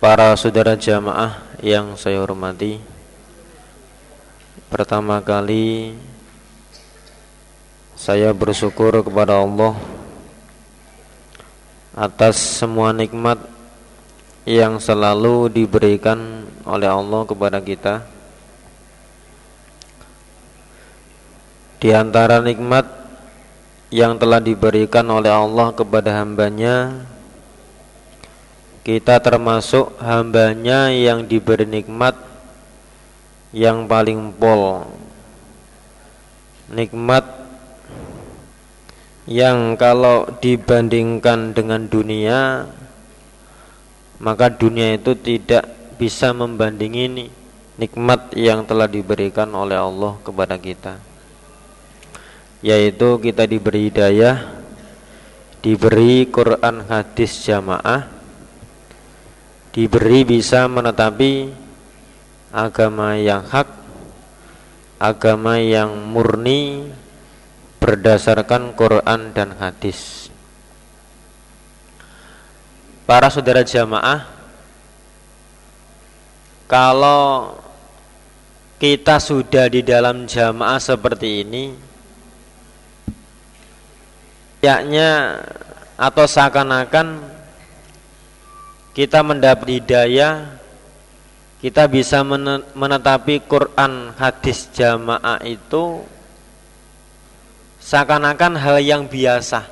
Para saudara jamaah yang saya hormati Pertama kali Saya bersyukur kepada Allah Atas semua nikmat Yang selalu diberikan oleh Allah kepada kita. Di antara nikmat Yang telah diberikan oleh Allah kepada hambanya kita termasuk hambanya yang diberi nikmat yang paling pol. Nikmat yang kalau dibandingkan dengan dunia maka dunia itu tidak bisa membandingi nikmat yang telah diberikan oleh Allah kepada kita. Yaitu kita diberi hidayah diberi Quran hadis jamaah diberi bisa menetapi agama yang hak, agama yang murni berdasarkan Quran dan hadis. Para saudara jamaah, kalau kita sudah di dalam jamaah seperti ini, yaknya atau seakan-akan kita mendapat hidayah kita bisa menetapi Quran hadis jamaah itu seakan-akan hal yang biasa.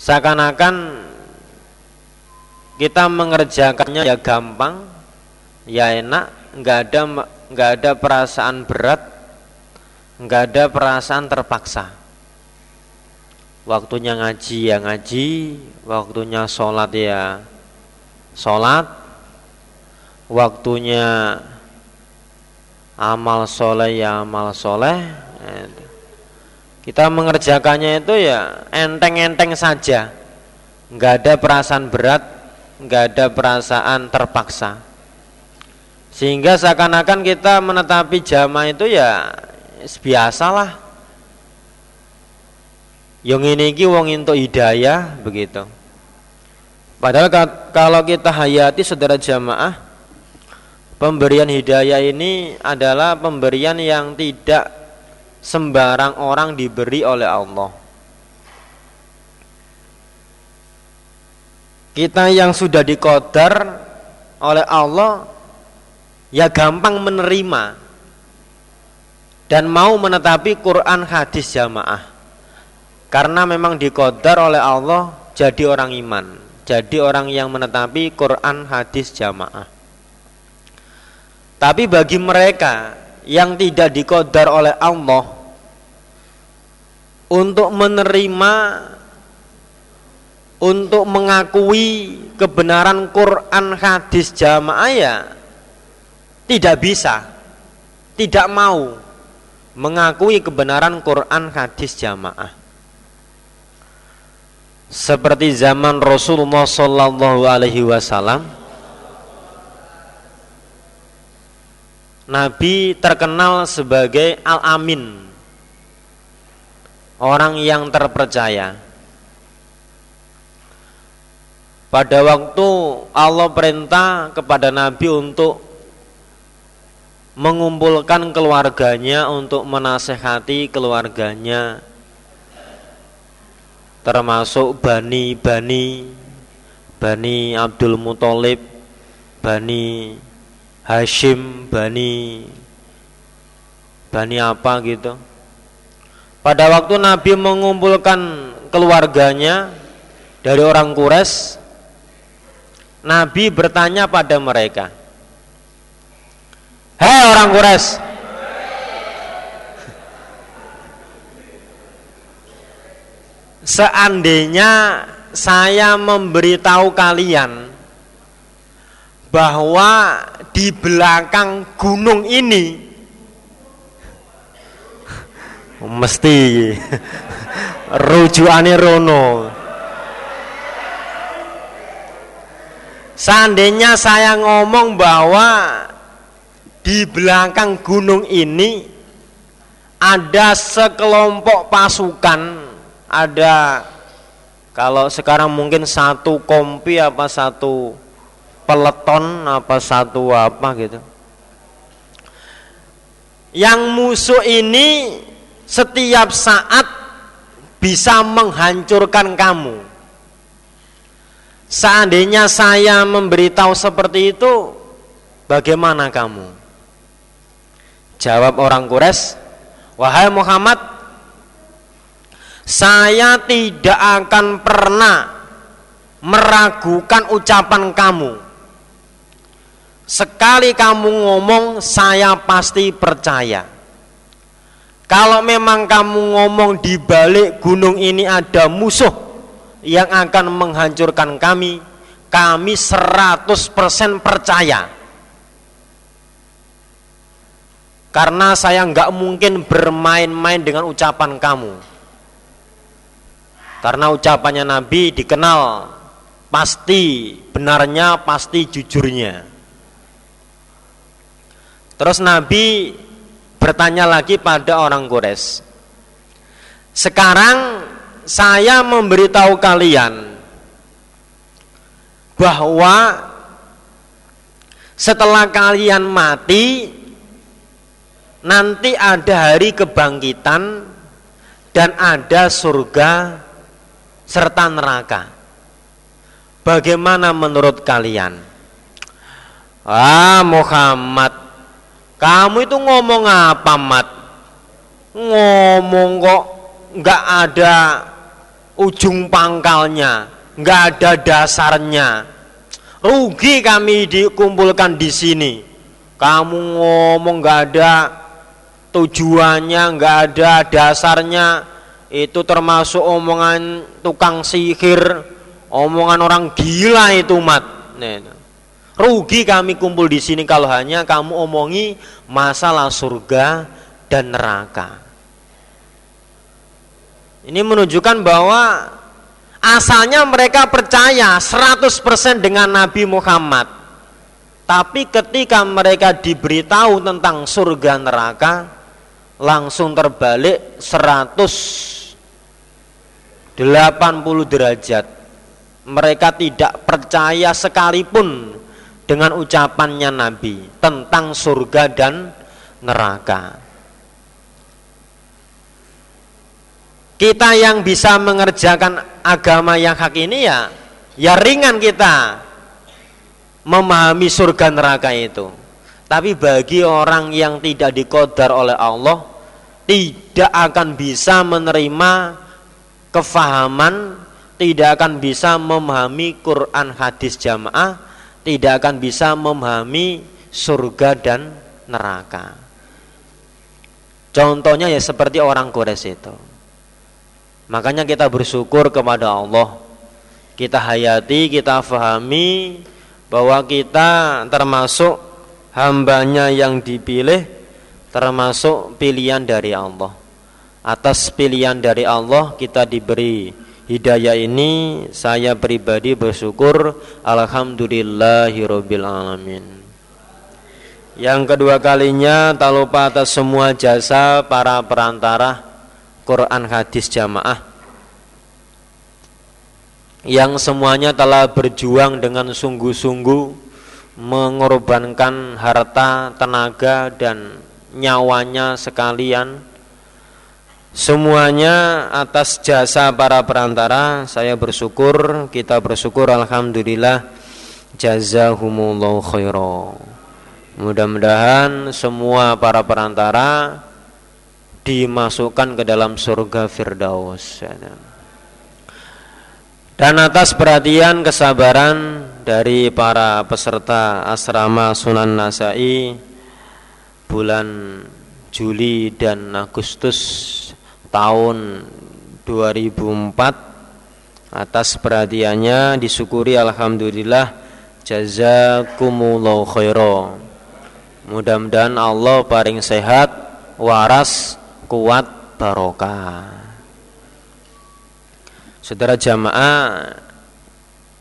Seakan-akan kita mengerjakannya ya gampang ya enak nggak ada nggak ada perasaan berat nggak ada perasaan terpaksa waktunya ngaji ya ngaji waktunya sholat ya sholat waktunya amal soleh ya amal soleh. Kita mengerjakannya itu ya enteng-enteng saja. Nggak ada perasaan berat nggak ada perasaan terpaksa. Sehingga seakan-akan kita menetapi jamaah itu ya biasalah yang ini ki wong into hidayah begitu. Padahal kalau kita hayati saudara jamaah Pemberian hidayah ini adalah pemberian yang tidak sembarang orang diberi oleh Allah Kita yang sudah dikodar oleh Allah Ya gampang menerima Dan mau menetapi Quran hadis jamaah karena memang dikodar oleh Allah jadi orang iman jadi orang yang menetapi Quran hadis jamaah. Tapi bagi mereka yang tidak dikodar oleh Allah untuk menerima untuk mengakui kebenaran Quran hadis jamaah ya tidak bisa tidak mau mengakui kebenaran Quran hadis jamaah seperti zaman Rasulullah Sallallahu Alaihi Wasallam Nabi terkenal sebagai Al-Amin. Orang yang terpercaya. Pada waktu Allah perintah kepada Nabi untuk Mengumpulkan keluarganya untuk menasehati keluarganya termasuk Bani Bani Bani Abdul Muthalib Bani Hashim Bani Bani apa gitu. Pada waktu Nabi mengumpulkan keluarganya dari orang Quraisy Nabi bertanya pada mereka Hei orang Quraisy seandainya saya memberitahu kalian bahwa di belakang gunung ini mesti rujukane rono. Seandainya saya ngomong bahwa di belakang gunung ini ada sekelompok pasukan ada Kalau sekarang mungkin satu kompi apa satu peleton apa satu apa gitu. Yang musuh ini setiap saat bisa menghancurkan kamu. Seandainya saya memberitahu seperti itu, bagaimana kamu? Jawab orang Quraisy, "Wahai Muhammad, saya tidak akan pernah meragukan ucapan kamu Sekali kamu ngomong, saya pasti percaya. Kalau memang kamu ngomong di balik gunung ini ada musuh yang akan menghancurkan kami, kami 100% percaya. Karena saya nggak mungkin bermain-main dengan ucapan kamu. Karena ucapannya Nabi dikenal pasti benarnya, pasti jujurnya. Terus Nabi bertanya lagi pada orang Quraisy. Sekarang saya memberitahu kalian bahwa setelah kalian mati nanti ada hari kebangkitan dan ada surga serta neraka. Bagaimana menurut kalian? Ah Muhammad kamu itu ngomong apa, Mat? Ngomong kok nggak ada ujung pangkalnya, nggak ada dasarnya. Rugi kami dikumpulkan di sini. Kamu ngomong nggak ada tujuannya, nggak ada dasarnya. Itu termasuk omongan tukang sihir, omongan orang gila itu, Mat. Rugi kami kumpul di sini kalau hanya kamu omongi masalah surga dan neraka. Ini menunjukkan bahwa asalnya mereka percaya 100% dengan Nabi Muhammad. Tapi ketika mereka diberitahu tentang surga neraka, langsung terbalik 180 derajat. Mereka tidak percaya sekalipun dengan ucapannya Nabi tentang surga dan neraka. Kita yang bisa mengerjakan agama yang hak ini ya ya ringan kita memahami surga neraka itu. Tapi bagi orang yang tidak dikodar oleh Allah tidak akan bisa menerima kefahaman, tidak akan bisa memahami Quran hadis jamaah tidak akan bisa memahami surga dan neraka. Contohnya ya seperti orang Quraisy itu. Makanya kita bersyukur kepada Allah. Kita hayati, kita fahami bahwa kita termasuk hambanya yang dipilih, termasuk pilihan dari Allah. Atas pilihan dari Allah kita diberi hidayah ini. Saya pribadi bersyukur. Alhamdulillahirabbil alamin. Yang kedua kalinya tak lupa atas semua jasa para perantara Quran hadis jamaah. Yang semuanya telah berjuang dengan sungguh-sungguh mengorbankan harta, tenaga dan nyawanya sekalian Semuanya atas jasa para perantara Saya bersyukur Kita bersyukur Alhamdulillah Jazahumullahu khairan. Mudah-mudahan semua para perantara Dimasukkan ke dalam surga Firdaus. Dan atas perhatian kesabaran Dari para peserta asrama Sunan Nasai Bulan Juli dan Agustus tahun 2004 atas perhatiannya disyukuri alhamdulillah jazakumullahu khairan. Mudah-mudahan Allah paling sehat waras kuat barokah. Saudara jamaah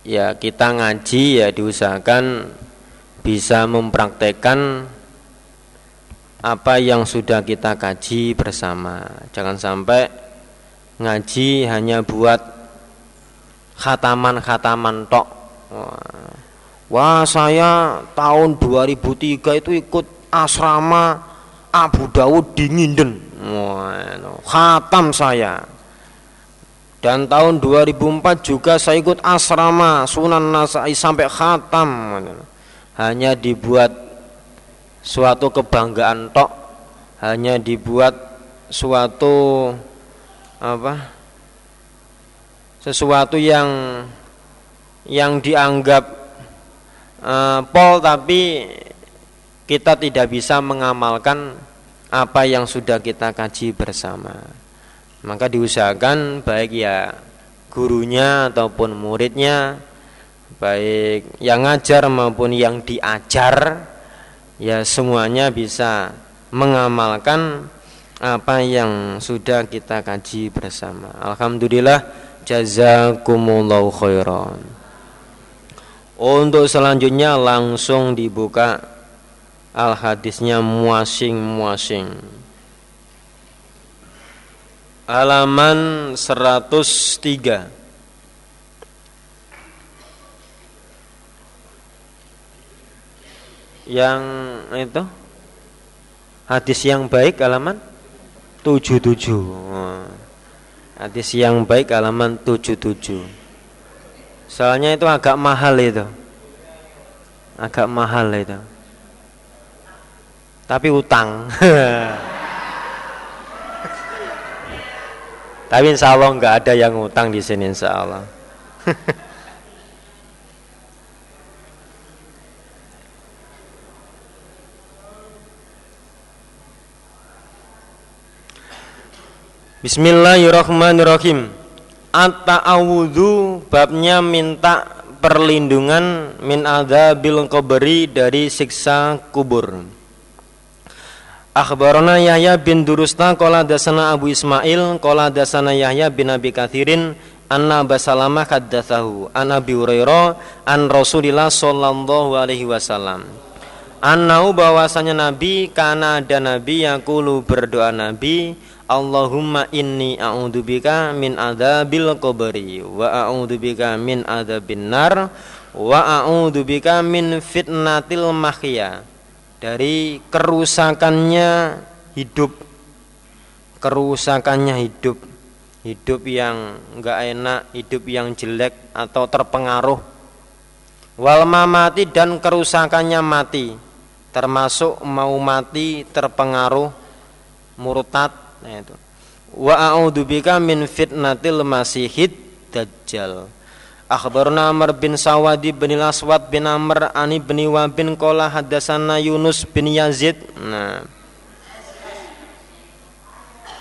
ya kita ngaji ya diusahakan bisa mempraktekkan apa yang sudah kita kaji bersama. Jangan sampai ngaji hanya buat khataman-khataman tok. Wah, saya tahun 2003 itu ikut asrama Abu Dawud di Nginden. Khatam saya. Dan tahun 2004 juga saya ikut asrama Sunan Nasai sampai khatam. Hanya dibuat suatu kebanggaan tok, hanya dibuat suatu apa? Sesuatu yang yang dianggap uh, pol tapi kita tidak bisa mengamalkan apa yang sudah kita kaji bersama maka diusahakan baik ya gurunya ataupun muridnya baik yang ngajar maupun yang diajar ya semuanya bisa mengamalkan apa yang sudah kita kaji bersama. Alhamdulillah jazakumullahu khairan. Untuk selanjutnya langsung dibuka al hadisnya masing-masing halaman 103 yang itu? Hadis yang baik halaman 77 hadis yang baik halaman 77 soalnya itu agak mahal itu. Agak mahal itu. Tapi utang. Tapi insya Allah nggak ada yang ngutang di sini insya Allah. Bismillahirrahmanirrahim. At-ta'awudhu babnya minta perlindungan min adzabil qabri dari siksa kubur. Akhbarana Yahya bin Durusta Kola dasana Abu Ismail Kola dasana Yahya bin Abi Kathirin Anna Basalamah kaddathahu An Abi Hurairah An Rasulillah Sallallahu alaihi wasallam Annau bahwasanya Nabi Karena ada Nabi yang kulu berdoa Nabi Allahumma inni a'udzubika min adzabil qabri wa a'udzubika min adzabin nar wa a'udzubika min fitnatil mahya dari kerusakannya hidup. Kerusakannya hidup. Hidup yang enggak enak hidup yang jelek atau terpengaruh. Wal mati dan kerusakannya mati termasuk mau mati terpengaruh murtad nah itu wa a'udzubika min fitnatil masihid dajjal Akhbarna Amr bin Sawadi bin Aswad bin Amr ani bin Wabin kola hadasana Yunus bin Yazid. Nah.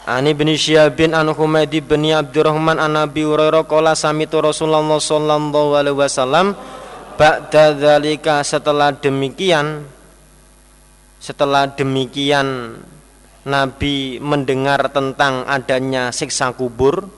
Ani bin Syihab bin an Humaydi bin Abdurrahman an Nabi Hurairah kola samitu Rasulullah sallallahu alaihi wasallam ba'da dzalika setelah demikian setelah demikian Nabi mendengar tentang adanya siksa kubur.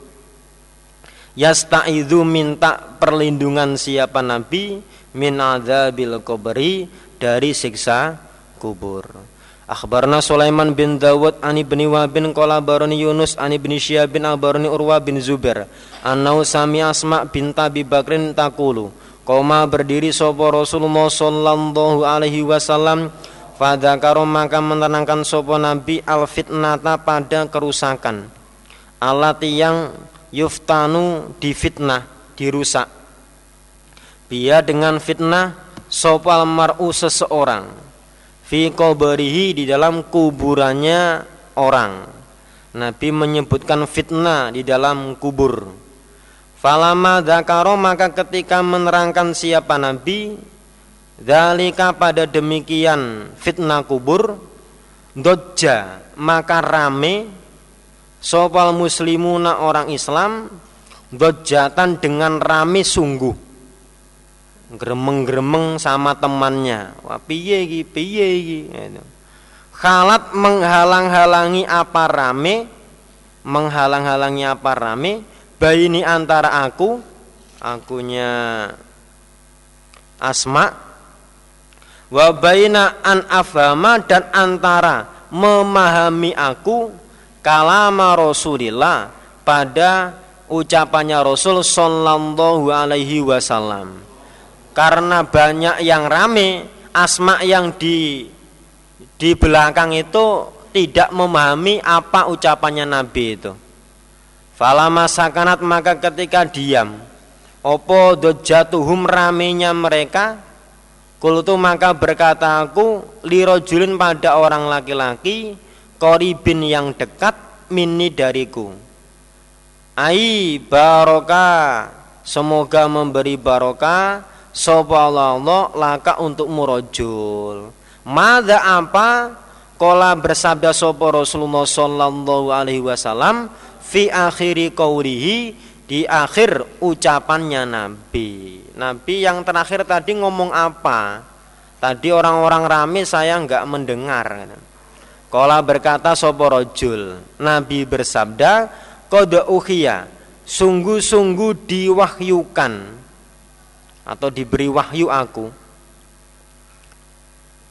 Yasta'idzu minta perlindungan siapa nabi? Min adzabil kubri dari siksa kubur. Akhbarna Sulaiman bin Dawud ani bin Wabin qala barani Yunus ani bin Syihab bin Abarani Urwa bin Zubair. Annau sami Asma bin Abi Bakrin taqulu. Koma berdiri sopo Rasulullah sallallahu alaihi wasallam Fadakaro maka menerangkan sopo Nabi al fitnata pada kerusakan. Alat yang yuftanu difitnah dirusak. Biar dengan fitnah sopal mar'u seseorang. Fi qabrihi di dalam kuburannya orang. Nabi menyebutkan fitnah di dalam kubur. Falama dakaro maka ketika menerangkan siapa Nabi Dalika pada demikian fitnah kubur Dodja maka rame Sopal muslimuna orang Islam Dojatan dengan rame sungguh. Gremeng-gremeng sama temannya. Wah piye iki, piye iki? Gitu. Khalat menghalang-halangi apa rame Menghalang-halangi apa rame Baini antara aku Akunya Asma Wabaina an afama dan antara memahami aku kalama Rasulillah pada ucapannya Rasul sallallahu alaihi wasallam. Karena banyak yang rame, asma yang di di belakang itu tidak memahami apa ucapannya Nabi itu. Falama sakanat maka ketika diam, opo dojatuhum ramenya mereka, kultu maka berkata aku lirojulin pada orang laki-laki, koribin yang dekat mini dariku. Ai baroka semoga memberi barokah sapa Allah laka untuk murojul. Mada apa? Kola bersabda sopo Rasulullah Sallallahu Alaihi Wasallam fi akhiri qawlihi di akhir ucapannya Nabi. Nabi yang terakhir tadi ngomong apa? Tadi orang-orang rame saya nggak mendengar. Kola berkata sopo rojul. Nabi bersabda, Qad uhiya sungguh-sungguh diwahyukan atau diberi wahyu aku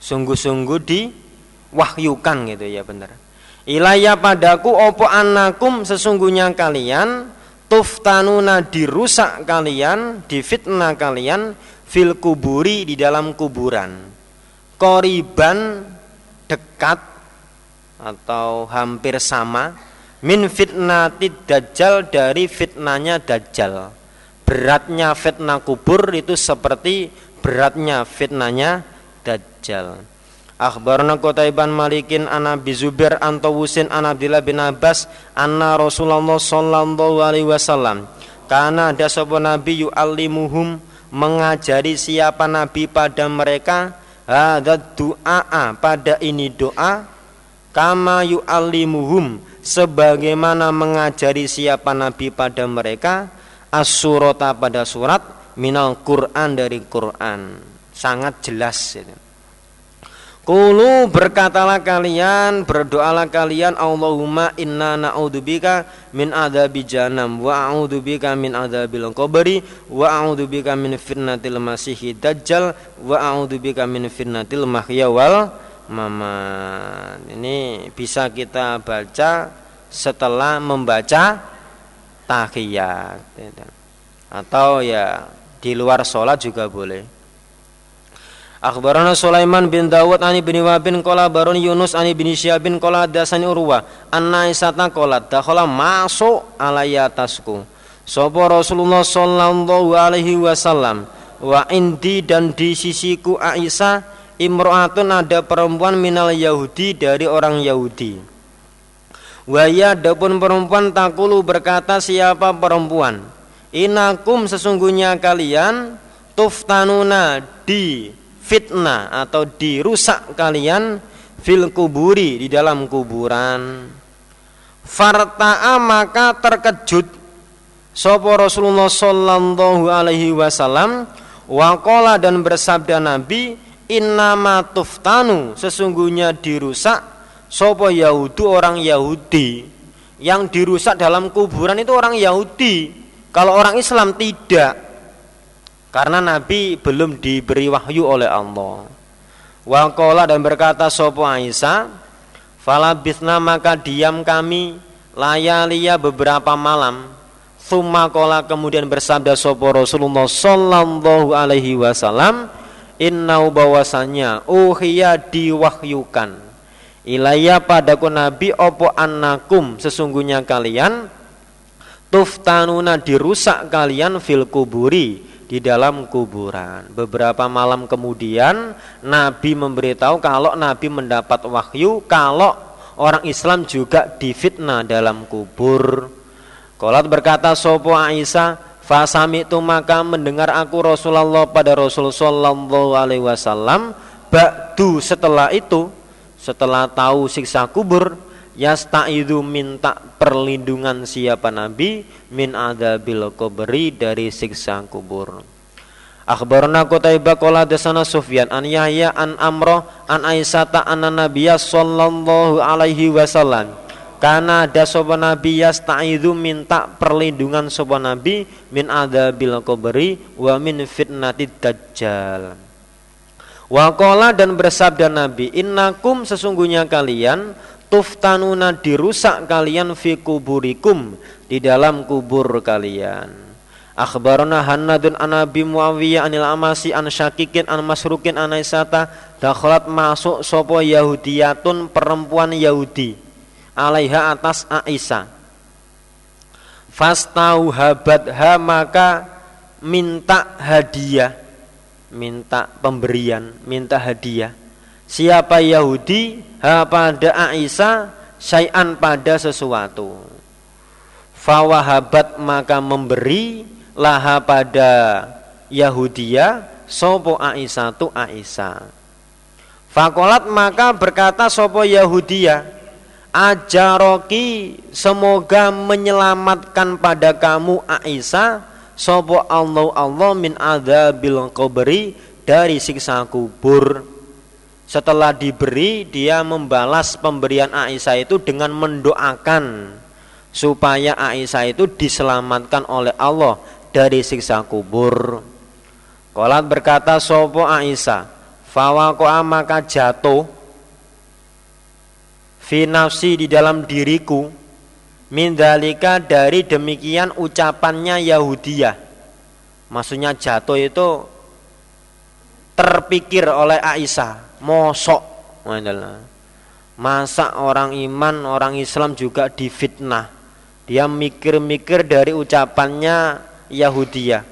sungguh-sungguh diwahyukan gitu ya benar ilaya padaku opo anakum sesungguhnya kalian tuftanuna dirusak kalian difitnah kalian fil kuburi di dalam kuburan. Koriban dekat atau hampir sama min fitnati dajjal dari fitnanya dajjal. Beratnya fitnah kubur itu seperti beratnya fitnahnya dajjal Akhbarna Qutaiban Malikin ana Zubair an Tawusin an Abdullah bin Abbas anna Rasulullah sallallahu alaihi wasallam. Karena ada sebuah nabi yu'allimuhum mengajari siapa nabi pada mereka? Ada doa pada ini doa kama yu'allimuhum sebagaimana mengajari siapa nabi pada mereka? Asurota pada surat minal Quran dari Quran. Sangat jelas itu. Kulu berkatalah kalian, berdoalah kalian Allahumma inna na'udzubika min adabi janam wa a'udzubika min adabil qabri wa a'udzubika min fitnatil masihi dajjal wa a'udzubika min fitnatil mahya wal maman. Ini bisa kita baca setelah membaca tahiyat atau ya di luar sholat juga boleh. Akhbarana Sulaiman bin Dawud ani bin Wabin kola baron Yunus ani bin Syabin kola dasani Urwa anna isata kola dakhala masuk alayatasku Sopo Rasulullah sallallahu alaihi wasallam wa indi dan di sisiku Aisyah imro'atun ada perempuan minal Yahudi dari orang Yahudi. Waya adapun perempuan takulu berkata siapa perempuan? Inakum sesungguhnya kalian tuftanuna di fitnah atau dirusak kalian fil kuburi di dalam kuburan. Farta'a maka terkejut. Sopo Rasulullah Sallallahu Alaihi Wasallam Wakola dan bersabda Nabi innama tuftanu sesungguhnya dirusak. Sopo Yahudu orang Yahudi. Yang dirusak dalam kuburan itu orang Yahudi. Kalau orang Islam tidak karena Nabi belum diberi wahyu oleh Allah. Wakola dan berkata sopo Aisyah Falabithna maka diam kami Layalia beberapa malam. Thumma kola kemudian bersabda sopo Rasulullah Sallallahu alaihi wasallam innau bahwasanya uhiya diwahyukan. Ilaya padaku nabi opo annakum sesungguhnya kalian tuftanuna dirusak kalian fil kuburi di dalam kuburan. Beberapa malam kemudian Nabi memberitahu kalau Nabi mendapat wahyu kalau orang Islam juga difitnah dalam kubur. Kolat berkata sopo Aisyah Fasami itu maka mendengar aku Rasulullah pada Rasul Sallallahu Alaihi Wasallam. Ba'du setelah itu, setelah tahu siksa kubur, yastaidu minta perlindungan siapa Nabi min adabil kubri dari siksa kubur. Akhbarna Qutaibah qala dasana Sufyan an Yahya an Amroh an Aisyata anna Nabiyya sallallahu alaihi wasallam karena ada sopan nabi yasta'idu minta perlindungan sopan nabi min adabil kubri wa min fitnati dajjal. Wakola dan bersabda nabi innakum sesungguhnya kalian tuftanuna dirusak kalian fi kuburikum di dalam kubur kalian. Akhbarana Hannadun an Abi Muawiyah anil Amasi an Syakikin an Masrukin an Aisyata dakhalat masuk sopo Yahudiyatun perempuan Yahudi alaiha atas Aisyah. Fastau habadha maka minta hadiah minta pemberian minta hadiah siapa Yahudi ha pada Aisyah syai'an pada sesuatu fawahabat maka memberi laha pada Yahudia sopo Aisyah tu Aisyah. Fakolat maka berkata sopo Yahudia ajaroki semoga menyelamatkan pada kamu Aisyah sopo Allah Allah min bil kubri dari siksa kubur. Setelah diberi dia membalas pemberian Aisyah itu dengan mendoakan supaya Aisyah itu diselamatkan oleh Allah dari siksa kubur. Kolat berkata sopo Aisyah, fawakoa maka jatuh fi nafsi di dalam diriku mindalika dari demikian ucapannya Yahudiyah. Maksudnya jatuh itu terpikir oleh Aisyah, mosok Masa orang iman, orang Islam juga difitnah. Dia mikir-mikir dari ucapannya Yahudiyah.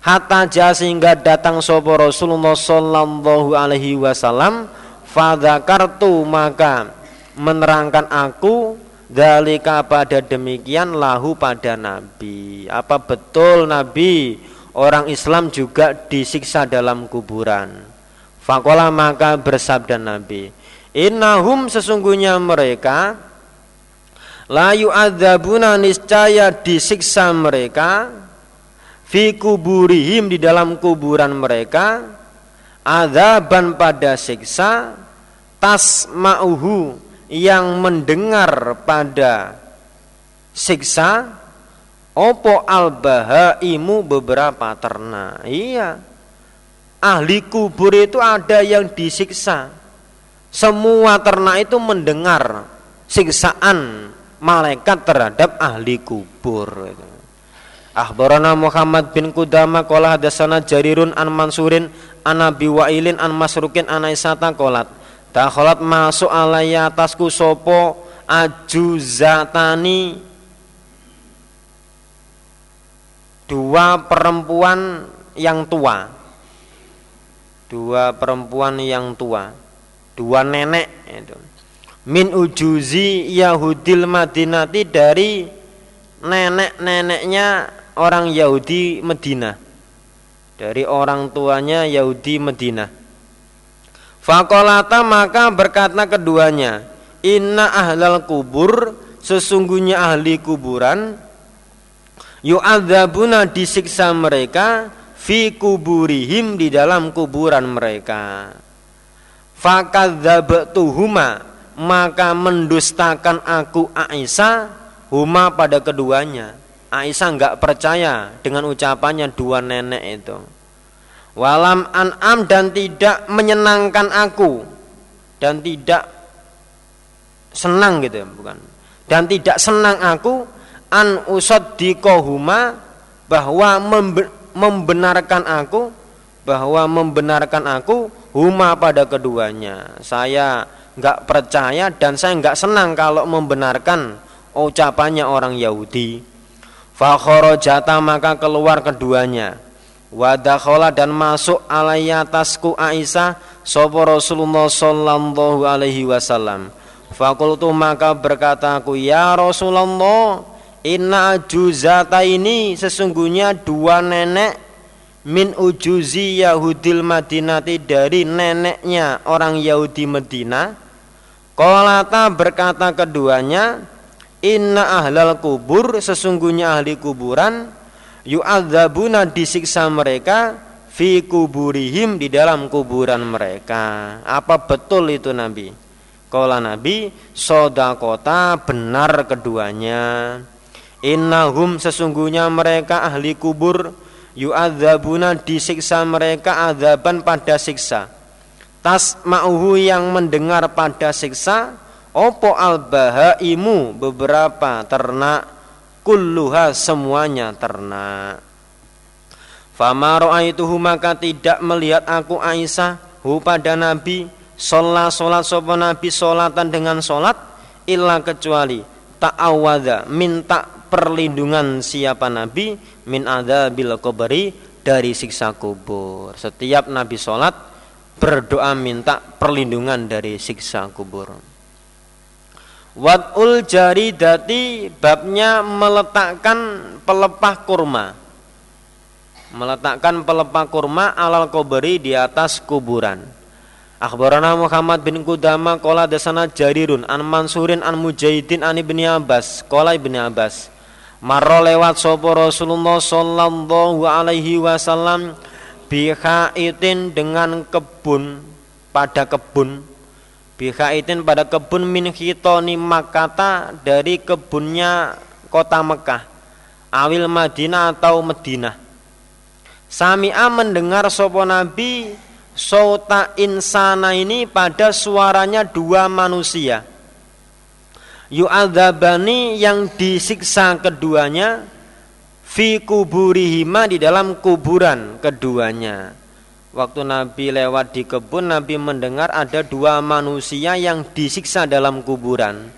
Hatta ja sehingga datang sopo Rasulullah sallallahu alaihi wasallam fadzakartu maka menerangkan aku dalika pada demikian lahu pada Nabi. Apa betul Nabi? Orang Islam juga disiksa dalam kuburan Fakola maka bersabda Nabi Innahum sesungguhnya mereka layu adzabuna niscaya disiksa mereka fi kuburihim di dalam kuburan mereka adzaban pada siksa tasma'uhu yang mendengar pada siksa opo albahaimu beberapa ternak. Iya ahli kubur itu ada yang disiksa. Semua ternak itu mendengar siksaan malaikat terhadap ahli kubur. Akhbarana Muhammad bin Kudama qala hadatsana Jarirun an Mansurin an Abi Wa'ilin an Masrukin an Aisyata qalat Takhalat masuk alaya atasku sopo ajuzatani dua perempuan yang tua dua perempuan yang tua. Dua nenek itu. Min ujuzi Yahudil Madinati dari nenek-neneknya orang Yahudi Medina. Dari orang tuanya Yahudi Medina. Fakolata maka berkata keduanya Inna ahlal kubur Sesungguhnya ahli kuburan Yu'adzabuna disiksa mereka Fi kuburihim di dalam kuburan mereka Fakadzabtuhuma maka mendustakan aku Aisyah huma pada keduanya. Aisyah nggak percaya dengan ucapannya dua nenek itu. Walam an'am dan tidak menyenangkan aku dan tidak senang gitu bukan dan tidak senang aku an usad dikohuma bahwa membenarkan aku bahwa membenarkan aku huma pada keduanya saya nggak percaya dan saya nggak senang kalau membenarkan ucapannya orang Yahudi. Fakhrajata maka keluar keduanya. Wadakhola dan masuk alaiya atasku Aisyah Sopo Rasulullah sallallahu alaihi wasallam Fakultu maka berkata aku Ya Rasulullah Inna juzata ini sesungguhnya dua nenek min ujuzi Yahudil Madinati dari neneknya orang Yahudi Madinah Kolata berkata keduanya Inna ahlal kubur sesungguhnya ahli kuburan yu'adzabuna disiksa mereka fi kuburihim di dalam kuburan mereka. Apa betul itu Nabi? Kala Nabi sodakota benar keduanya. Innahum sesungguhnya mereka ahli kubur yu'adzabuna disiksa mereka azaban pada siksa. Tas ma'uhu yang mendengar pada siksa opo al bahaimu beberapa ternak kulluha semuanya ternak. Fama ra'aituhu maka tidak melihat aku Aisyah hu pada Nabi sholat sholat sopo Nabi sholatan dengan sholat illa kecuali ta'awada minta perlindungan siapa Nabi min bil kubri dari siksa kubur. Setiap Nabi sholat berdoa minta perlindungan dari siksa kubur. Wad'ul jaridati babnya meletakkan pelepah kurma meletakkan pelepah kurma alal kubri di atas kuburan. Akhbarana Muhammad bin Kudama Kola desana jarirun An Mansurin an Mujahidin an Ibni Abbas Kola Ibni Abbas Marro lewat sopo Rasulullah Sallallahu alaihi wasallam Bihaitin dengan kebun Pada kebun. Bihaitin pada kebun min hitoni makata Dari kebunnya kota Mekah Awil Madinah atau Medina Sami'a mendengar sopo Nabi Sauta insana ini pada suaranya dua manusia Yu'adzabani yang disiksa keduanya Fi kuburihima di dalam kuburan keduanya. Waktu Nabi lewat di kebun Nabi mendengar ada dua manusia yang disiksa dalam kuburan.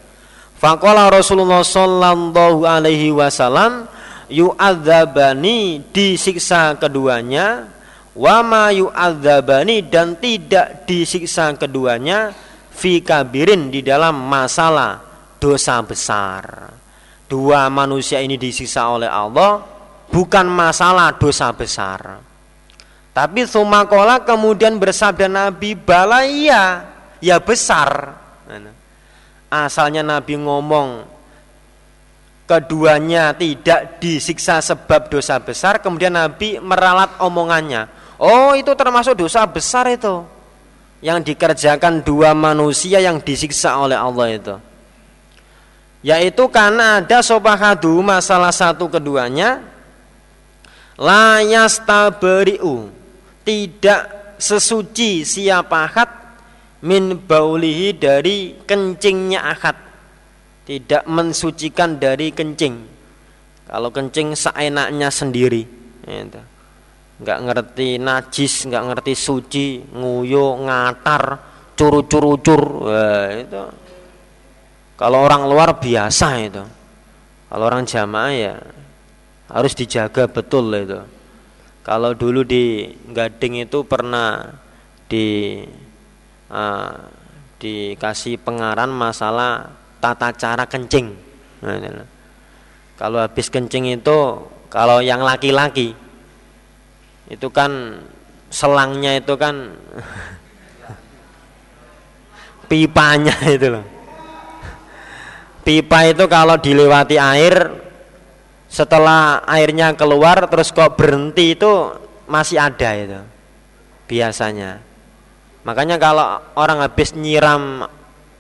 Fakola Rasulullah Sallallahu Alaihi Wasallam yu'adzabani disiksa keduanya wama yu'adzabani dan tidak disiksa keduanya fi kabirin di dalam masalah dosa besar. Dua manusia ini disiksa oleh Allah bukan masalah dosa besar. Tapi sumakola kemudian bersabda Nabi balaya ya besar. Asalnya Nabi ngomong keduanya tidak disiksa sebab dosa besar kemudian Nabi meralat omongannya. Oh itu termasuk dosa besar itu. Yang dikerjakan dua manusia yang disiksa oleh Allah itu yaitu karena ada sobahadu masalah satu keduanya layas taberiu tidak sesuci siapa akad min baulihi dari kencingnya akad tidak mensucikan dari kencing. Kalau kencing seenaknya sendiri gitu. nggak ngerti najis nggak ngerti suci nguyo ngatar curu-curu-cur itu kalau orang luar biasa itu kalau orang jamaah ya harus dijaga betul itu kalau dulu di Gading itu pernah di uh, dikasih pengaran masalah tata cara kencing. Nah, kalau habis kencing itu kalau yang laki-laki itu kan selangnya itu kan pipanya itu loh. Pipa itu kalau dilewati air setelah airnya keluar terus kok berhenti itu masih ada itu biasanya. Makanya kalau orang habis nyiram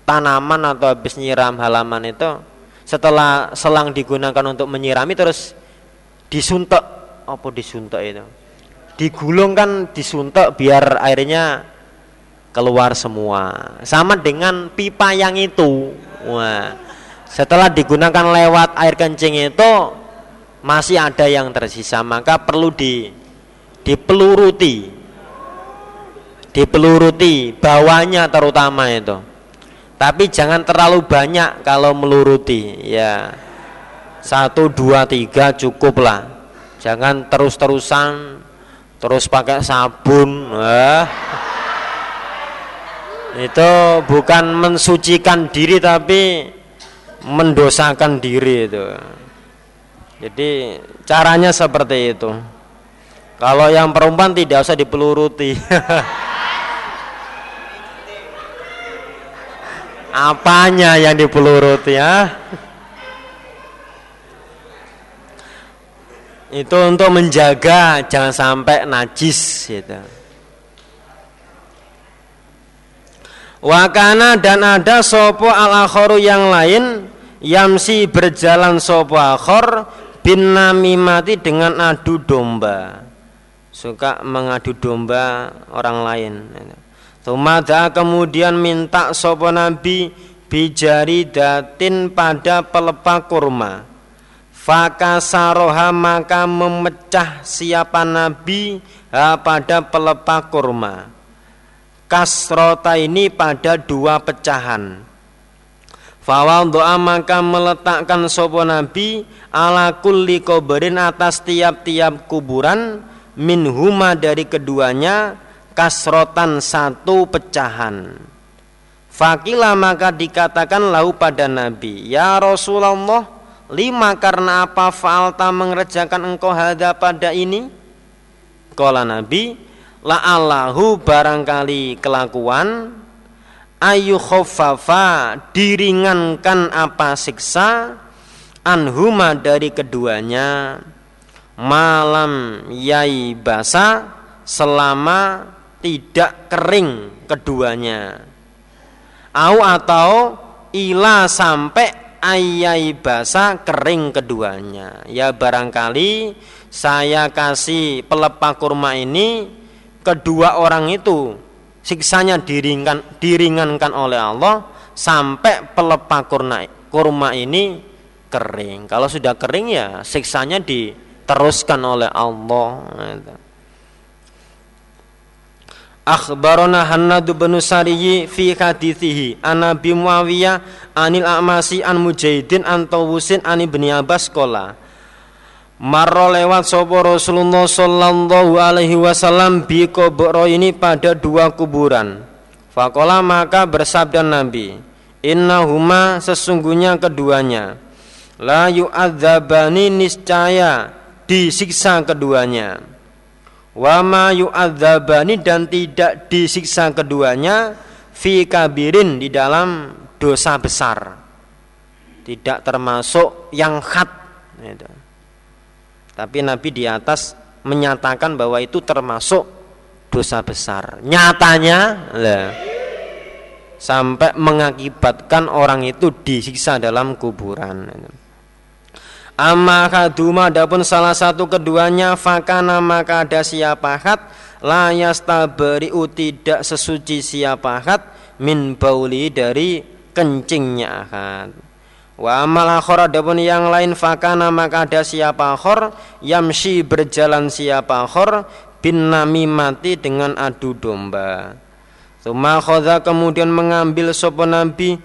tanaman atau habis nyiram halaman itu setelah selang digunakan untuk menyirami terus disuntuk. Apa disuntuk itu? Digulung kan disuntuk biar airnya keluar semua. Sama dengan pipa yang itu. Wah setelah digunakan lewat air kencing itu masih ada yang tersisa. Maka perlu di dipeluruti. Dipeluruti bawahnya terutama itu. Tapi jangan terlalu banyak kalau meluruti. Ya satu dua tiga cukup lah. Jangan terus terusan terus pakai sabun. Eh. itu bukan mensucikan diri tapi mendosakan diri itu jadi caranya seperti itu kalau yang perempuan tidak usah dipeluruti Apanya yang dipelurut ya? Itu untuk menjaga jangan sampai najis gitu. Wakana dan ada sopo al akhoru yang lain yamsi berjalan sopo akhor bin namimati dengan adu domba. Suka mengadu domba orang lain. Tumada kemudian minta sopo nabi bijari datin pada pelepah kurma. Fakasaroha maka memecah siapa Nabi ha, pada pelepah kurma. Kasrota ini pada dua pecahan Fawal doa maka meletakkan sopo Nabi ala kulli koberin atas tiap-tiap kuburan minhuma dari keduanya kasrotan satu pecahan. Fakila maka dikatakan lahu pada Nabi, Ya Rasulullah, lima karena apa faalta mengerjakan engkau hada pada ini? Kala Nabi, la Allahu barangkali kelakuan ayu khoffafa diringankan apa siksa anhuma dari keduanya. Malam yai basa selama tidak kering keduanya. Au atau ila sampai ayai basa kering keduanya. Ya barangkali saya kasih pelepah kurma ini kedua orang itu siksanya diringan, diringankan oleh Allah sampai pelepah kurma, kurma ini kering. Kalau sudah kering ya siksanya diteruskan oleh Allah. Akhbarona Hannad bin Sariyi fi hadithihi an Nabi Muawiyah anil A'masi an Mujahidin an Tawusin an Ibni Abbas kola Marro lewat sopo Rasulullah Sallallahu Alaihi Wasallam bi kubro ini pada dua kuburan. Fakola maka bersabda Nabi, Inna huma sesungguhnya keduanya, la yu'adzabani niscaya disiksa keduanya. Wama yu'adzabani dan tidak disiksa keduanya fi kabirin di dalam dosa besar. Tidak termasuk yang khat. Gitu tapi Nabi di atas menyatakan bahwa itu termasuk dosa besar. Nyatanya lah sampai mengakibatkan orang itu disiksa dalam kuburan. Amma kaduma adapun salah satu keduanya fakana maka ada siapa hat la tidak sesuci siapa hat min bauli dari kencingnya ahad. Wa amal akhor adapun yang lain fakana maka ada siapa akhor yamshi berjalan siapa akhor bin mati dengan adu domba. Suma khoda kemudian mengambil sopo nabi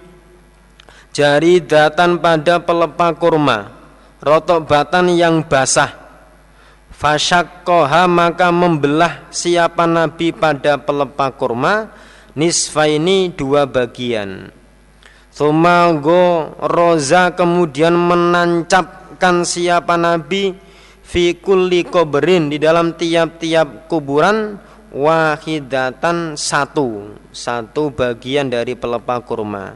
jari datan pada pelepah kurma rotok batan yang basah Fasyakoha maka membelah siapa nabi pada pelepah kurma nisfa ini dua bagian Sumago roza kemudian menancapkan siapa Nabi fi kulli kubrin di dalam tiap-tiap kuburan wahidatan satu satu bagian dari pelepah kurma.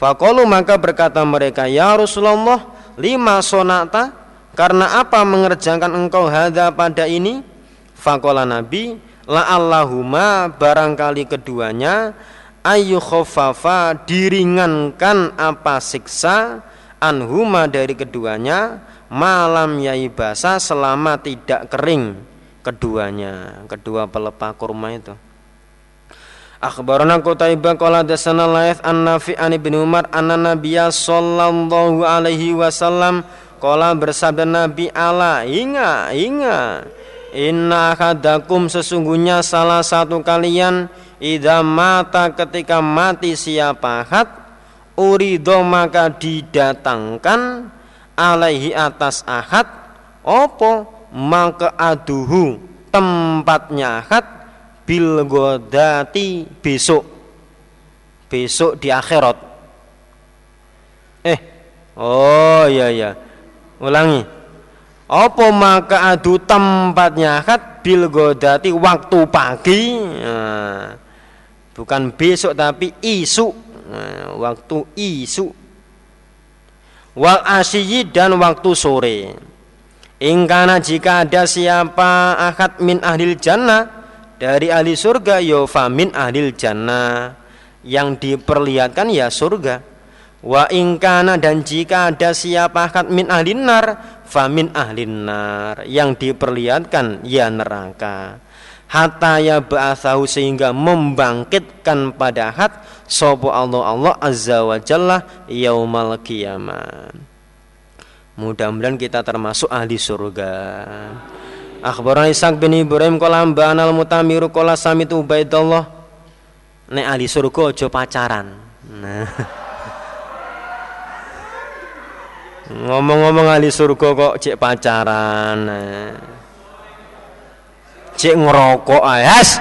Fakolu maka berkata mereka ya Rasulullah lima sonata karena apa mengerjakan engkau hada pada ini? Fakola Nabi la Allahumma barangkali keduanya ayu khofafa diringankan apa siksa anhuma dari keduanya malam yai basa selama tidak kering keduanya kedua pelepah kurma itu. Akhbarana Qutaibah qala dasana Laith an Nafi an Ibnu Umar anna Nabiyya sallallahu alaihi wasallam qala bersabda Nabi ala inga inga inna hadakum sesungguhnya salah satu kalian Ida mata ketika mati siapa hat Urido maka didatangkan Alaihi atas ahad Opo? Maka aduhu Tempatnya ahad Bilgodati besok. Besok di akhirat. Eh Oh iya iya. Ulangi. Opo maka adu tempatnya ahad Bilgodati waktu pagi? Nah bukan besok tapi isu nah, waktu isu wal asyi dan waktu sore. Ingkana jika ada siapa akad min ahlil jannah dari ahli surga yo min ahlil jannah. Yang diperlihatkan ya surga. Wa ingkana dan jika ada siapa akad min ahlin nar min ahlin nar. Yang diperlihatkan ya neraka hatta ya ba'athahu sehingga membangkitkan pada had sapa Allah Allah azza wa jalla yaumal qiyamah. Mudah-mudahan kita termasuk ahli surga. Akhbarana Ishaq bin Ibrahim qala ambana al-mutamiru qala samitu Ubaidullah? Nek ahli surga aja pacaran. Nah. Ngomong-ngomong ahli surga kok cek pacaran nah cek ngerokok ayas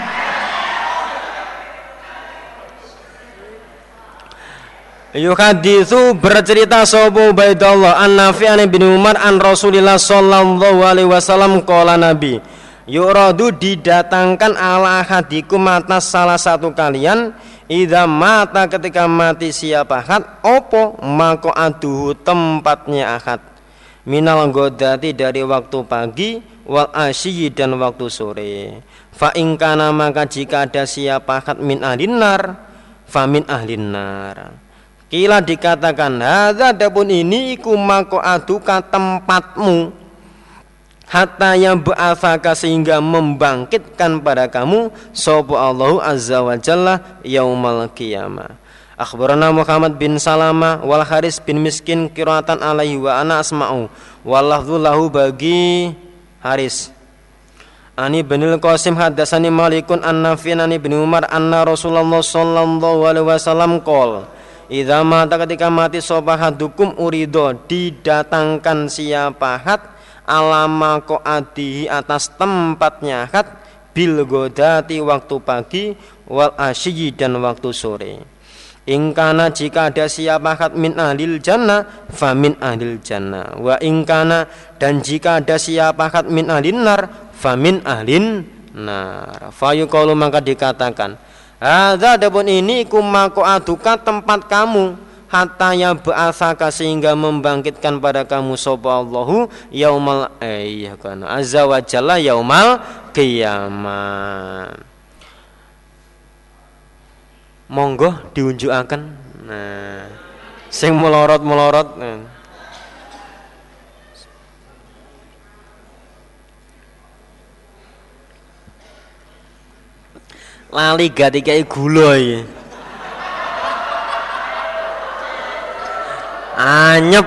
Yuhadithu bercerita sobu Ubaidullah an Nafi an bin Umar an Rasulillah sallallahu alaihi wasallam qala Nabi Yuradu didatangkan ala hadikum atas salah satu kalian Ida mata ketika mati siapa ahad Opo mako aduhu tempatnya ahad. Minal godati dari waktu pagi wal asyi dan waktu sore. Fa ingkana maka jika ada siapa hat min ahlinar fa min ahlinar kila dikatakan hadza adapun ini iku mako aduka tempatmu. Hatta yang ba'athaka sehingga membangkitkan pada kamu sapa Allah azza wa jalla yaumal qiyamah. Akhbarana Muhammad bin Salama wal Haris bin Miskin kiratan alaihi wa ana asma'u. Wallahu lahu bagi Haris. Ani binil Qasim hadasani Malikun an Nafi'an ani bin Umar anna Rasulullah sallallahu alaihi wasallam qol Idza mata ketika mati sobahadukum urido didatangkan siapa hat alama adihi atas tempatnya hat bil godati waktu pagi wal asyi dan waktu sore Ingkana jika ada siapa hat min ahlil jannah famin ahlil jannah. Wa ingkana dan jika ada siapa hat min ahlin nar famin ahlin nar. Fayuqalu maka dikatakan hadza adapun ini kumako aduka tempat kamu hatta ya ba'athaka sehingga membangkitkan pada kamu sapa Allahu yaumal eh, iya kana azza wa jalla yaumal qiyamah monggo diunjukaken. Nah sing melorot-melorot nah. lali gati kayak gula ya anyep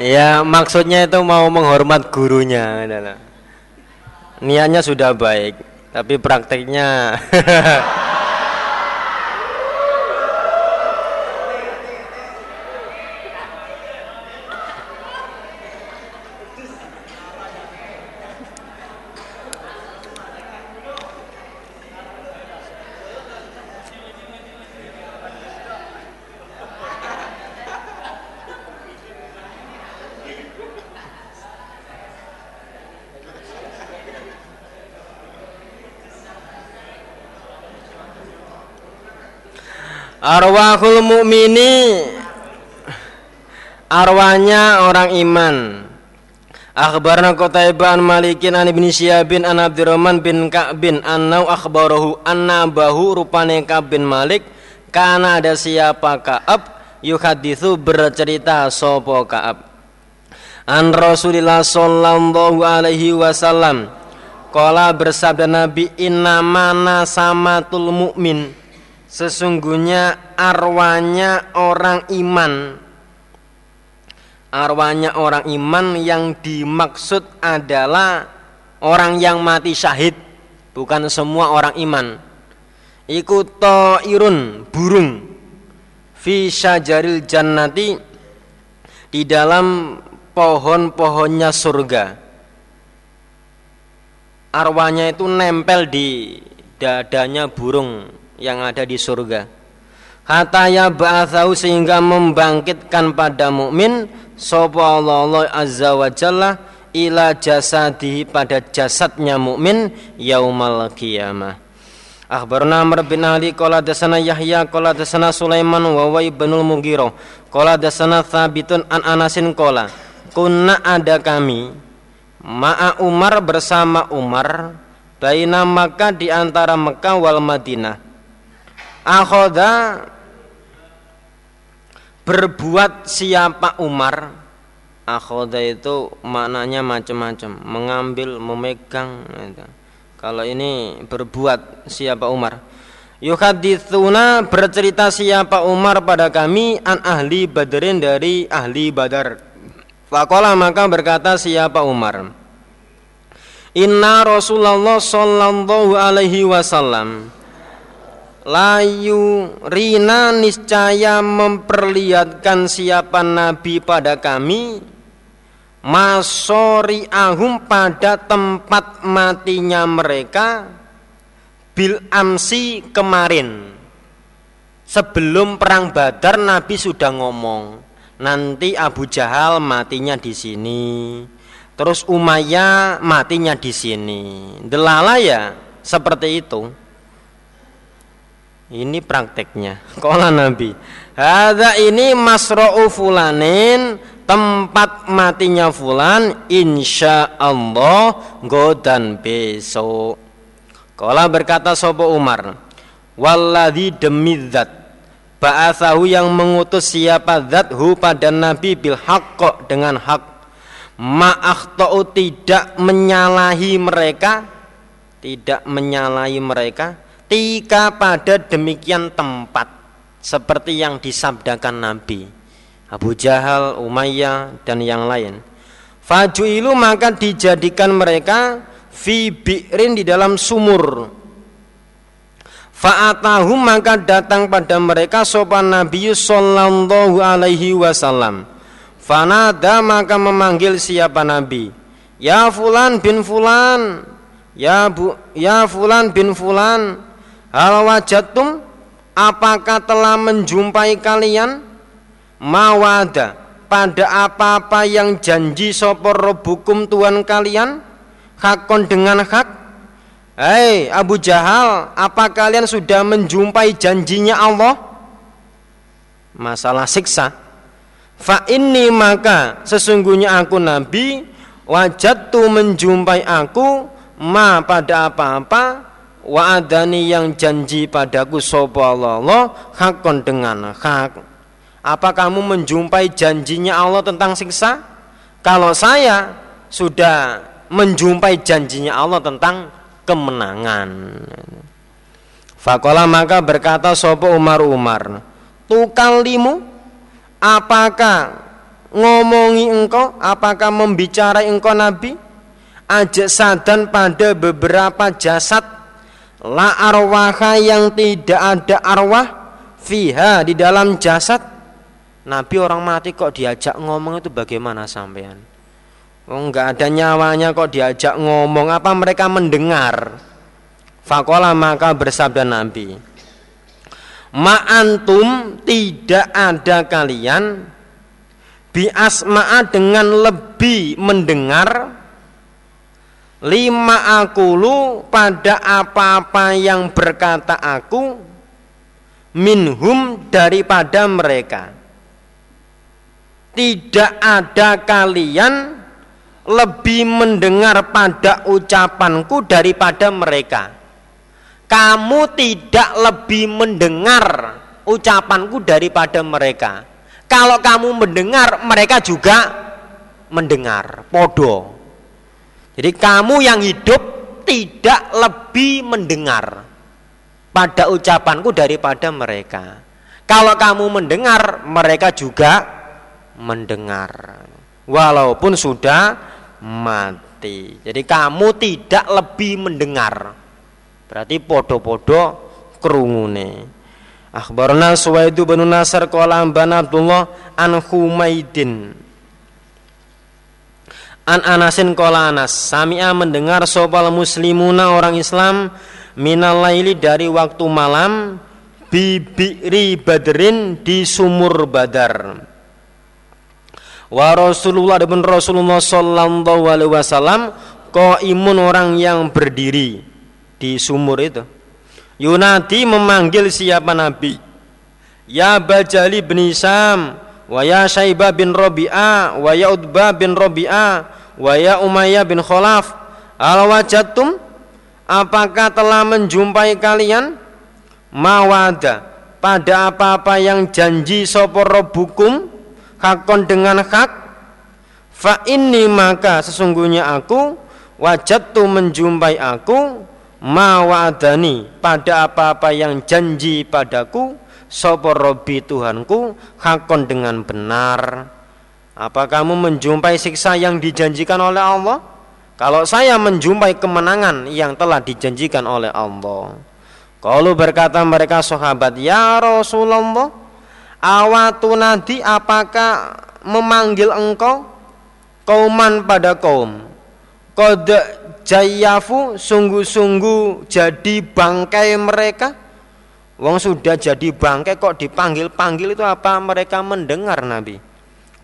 Ya maksudnya itu mau menghormat gurunya Niatnya sudah baik Tapi prakteknya Arwahul mukmini arwahnya orang iman. Akhbarna Qutaibah an Malikin an Ibnu Syihab an Abdurrahman bin Ka'bin annau akhbarahu anna bahu rupane Ka'b bin Malik kana ada siapa Ka'ab yuhaditsu bercerita sapa Ka'ab an Rasulillah sallallahu alaihi wasallam Kala bersabda Nabi inna mana samatul mu'min Sesungguhnya arwahnya orang iman. Arwahnya orang iman yang dimaksud adalah Orang yang mati syahid Bukan semua orang iman. Iku irun burung. Fi syajaril jannati Di dalam pohon-pohonnya surga. Arwahnya itu nempel di dadanya burung yang ada di surga. Hataya ba'athahu sehingga membangkitkan pada mukmin sapa Allah azza wa jalla ila jasadihi pada jasadnya mukmin yaumal qiyamah. Akhbarna Amr bin Ali qala dasana Yahya qala dasana Sulaiman wa wa ibnul Mughirah qala dasana Thabitun an Anasin qala kunna ada kami ma'a Umar bersama Umar baina Makkah di antara Mekah wal Madinah akhoda berbuat siapa Umar akhoda itu maknanya macam-macam mengambil memegang gitu. kalau ini berbuat siapa Umar Yuhadithuna bercerita siapa Umar pada kami an ahli badrin dari ahli badar. Fakola maka berkata siapa Umar. Inna Rasulullah sallallahu alaihi wasallam layu rina niscaya memperlihatkan siapa nabi pada kami. Masori ahum pada tempat matinya mereka. Bil amsi kemarin. Sebelum perang Badar Nabi sudah ngomong nanti Abu Jahal matinya di sini. Terus Umayyah matinya di sini. Delala ya seperti itu ini prakteknya. Kola Nabi Hada ini masro'u fulanin Tempat matinya fulan Insya Allah Godan besok. Kala berkata Sopo Umar Walladhi demi zat Ba'athahu yang mengutus siapa zat hu pada Nabi bil haqqo dengan hak. Ma'akhtau tidak menyalahi mereka Tidak menyalahi mereka Tika pada demikian tempat Seperti yang disabdakan Nabi Abu Jahal, Umayyah dan yang lain Fajuilu maka dijadikan mereka fi bi'rin di dalam sumur Fa'atahum maka datang pada mereka sopan Nabi sallallahu alaihi wasallam. Fanada maka memanggil siapa Nabi? Ya fulan bin fulan. Ya bu, ya fulan bin fulan. Hal wajatum apakah telah menjumpai kalian? Mawada pada apa-apa yang janji sopor robukum Tuhan kalian? hakon dengan hak? Hei Abu Jahal apa kalian sudah menjumpai janjinya Allah? Masalah siksa. Fa inni maka sesungguhnya aku nabi wajat tu menjumpai aku ma pada apa-apa wa adani yang janji padaku sopo Allah hakon dengan hak apa kamu menjumpai janjinya Allah tentang siksa kalau saya sudah menjumpai janjinya Allah tentang kemenangan. Fakola maka berkata sopo Umar Umar, tukalimu apakah ngomongi engkau, apakah membicara engkau Nabi? Ajak sadan pada beberapa jasad la arwaha yang tidak ada arwah fiha di dalam jasad. Nabi orang mati kok diajak ngomong itu bagaimana sampean? Oh, enggak ada nyawanya kok diajak ngomong apa mereka mendengar Fakola maka bersabda Nabi Ma'antum tidak ada kalian Bi asma'a dengan lebih mendengar Lima akulu pada apa-apa yang berkata aku Minhum daripada mereka Tidak ada kalian lebih mendengar pada ucapanku daripada mereka. Kamu tidak lebih mendengar ucapanku daripada mereka. Kalau kamu mendengar, mereka juga mendengar. Podo. Jadi kamu yang hidup tidak lebih mendengar pada ucapanku daripada mereka. Kalau kamu mendengar, mereka juga mendengar. Walaupun sudah mati. Jadi kamu tidak lebih mendengar. Berarti podo-podo kerungune. Akhbarna Suwaidu bin Nasr qala Abdullah an Humaidin. An Anasin qala Anas, sami'a mendengar sopal muslimuna orang Islam minal laili dari waktu malam bibiri badrin di sumur badar. Wa Rasulullah dan Rasulullah sallallahu alaihi wasallam imun orang yang berdiri di sumur itu. Yunadi memanggil siapa nabi? Ya Bajali bin Isam wa ya Syaibah bin Rabi'ah wa ya Utbah bin Rabi'ah wa ya Umayyah bin Khalaf al wajatum apakah telah menjumpai kalian? Mawada pada apa-apa yang janji sapa rabbukum hakon dengan hak? Fa inni maka sesungguhnya aku wajadtu menjumpai aku ma wa'adani pada apa-apa yang janji padaku sapa robbi Tuhanku hakon dengan benar apa kamu menjumpai siksa yang dijanjikan oleh Allah? Kalau saya menjumpai kemenangan yang telah dijanjikan oleh Allah. Kalau berkata mereka sahabat, "Ya Rasulullah, awatu nanti apakah memanggil engkau kauman pada kaum? Kode jayafu sungguh-sungguh jadi bangkai mereka?" Wong sudah jadi bangkai kok dipanggil-panggil itu apa mereka mendengar Nabi?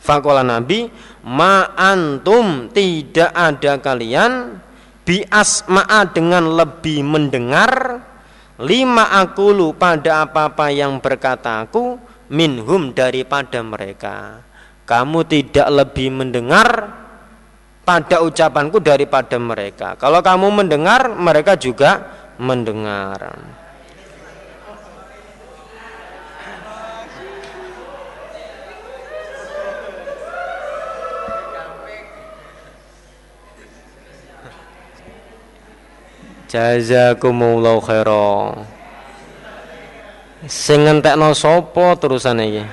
Fakola Nabi, ma antum tidak ada kalian bi asma'a dengan lebih mendengar lima akulu pada apa-apa yang berkata aku minhum daripada mereka. Kamu tidak lebih mendengar pada ucapanku daripada mereka. Kalau kamu mendengar, mereka juga mendengar. Jazakumullahu khairan. Sing ngentekno sapa terusane iki?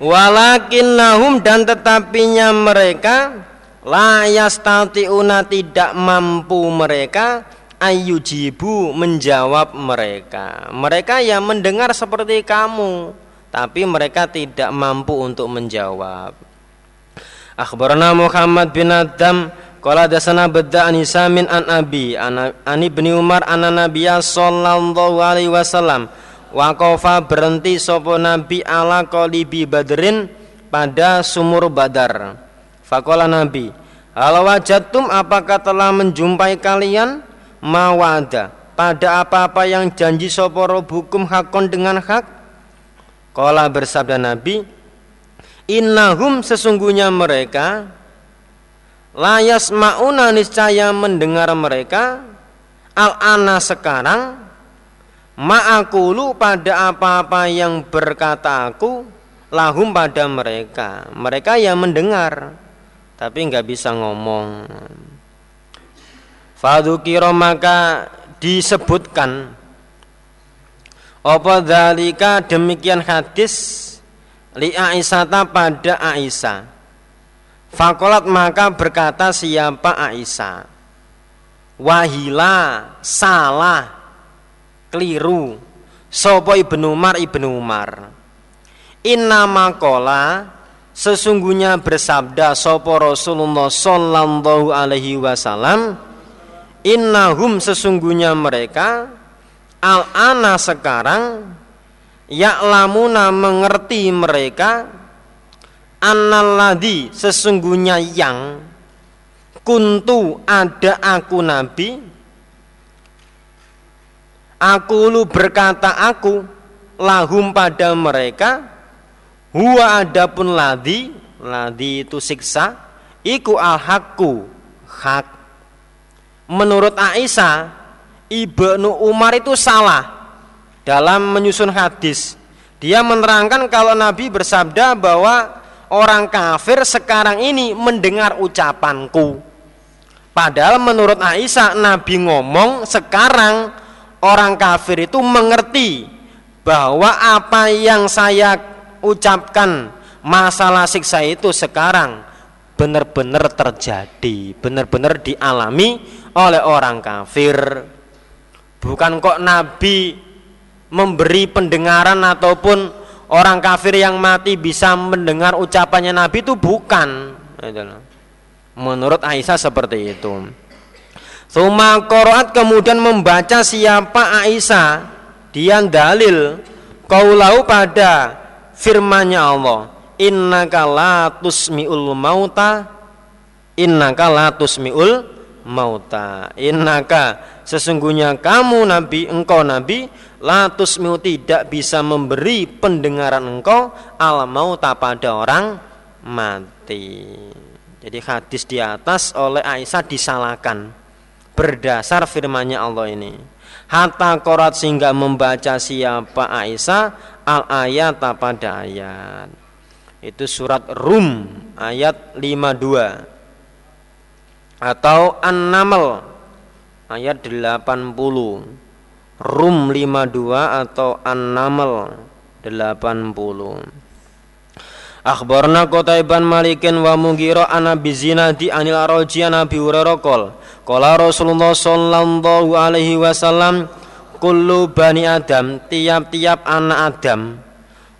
Walakinnahum dan tetapinya mereka la yastati'una tidak mampu mereka ayyujibu menjawab mereka. Mereka yang mendengar seperti kamu tapi mereka tidak mampu untuk menjawab. Akhbarana Muhammad bin Adam Qala dasana bedda an Isamin an Abi an, an Ibni Umar an Nabiya sallallahu alaihi wasallam. Waqafa berhenti sapa Nabi ala qalibi Badrin pada sumur Badar Fakola Nabi, Halo wajatum apakah telah menjumpai kalian? Mawada pada apa-apa yang janji soporo hukum hakon dengan hak? Kola bersabda Nabi, Innahum sesungguhnya mereka layas mauna niscaya mendengar mereka. Al ana sekarang ma'akulu pada apa-apa yang berkata aku lahum pada mereka. Mereka yang mendengar tapi nggak bisa ngomong. Fadukiro maka disebutkan apa dalika demikian hadis li Aisyah pada Aisyah. Fakolat maka berkata siapa Aisyah Wahila salah keliru Sopo ibnu Umar ibnu Umar Inna makola sesungguhnya bersabda sopo Rasulullah sallallahu alaihi wasallam innahum sesungguhnya mereka al ana sekarang ya'lamuna mengerti mereka annalladhi sesungguhnya yang kuntu ada aku nabi aku lu berkata aku lahum pada mereka Huwa adapun ladi Ladi itu siksa Iku al hakku Hak. Menurut Aisyah Ibnu Umar itu salah Dalam menyusun hadis. Dia menerangkan kalau Nabi bersabda bahwa Orang kafir sekarang ini mendengar ucapanku. Padahal menurut Aisyah Nabi ngomong sekarang Orang kafir itu mengerti Bahwa apa yang saya ucapkan masalah siksa itu sekarang benar-benar terjadi, benar-benar dialami oleh orang kafir. Bukan kok Nabi memberi pendengaran ataupun orang kafir yang mati bisa mendengar ucapannya Nabi itu bukan. Menurut Aisyah seperti itu. Suma Qur'at kemudian membaca siapa Aisyah dia dalil kaulau pada firmannya Allah innaka la tusmiul mauta innaka la tusmiul mauta. Innaka sesungguhnya kamu nabi engkau nabi latus tusmiu tidak bisa memberi pendengaran engkau al mauta pada orang mati. Jadi hadis di atas oleh Aisyah disalahkan. Berdasar firmannya Allah ini hatta korat sehingga membaca siapa Aisyah al ayat pada ayat. Itu surat Rum ayat 52 atau An-Naml ayat 80 Rum 52 atau An-Naml 80 Akhbarna Qutaiban Malikin wa Mughira an Abi Zinadi anil Araji an Abi Hurairah qol. Qala Rasulullah sallallahu alaihi wasallam kullu bani Adam tiap-tiap anak Adam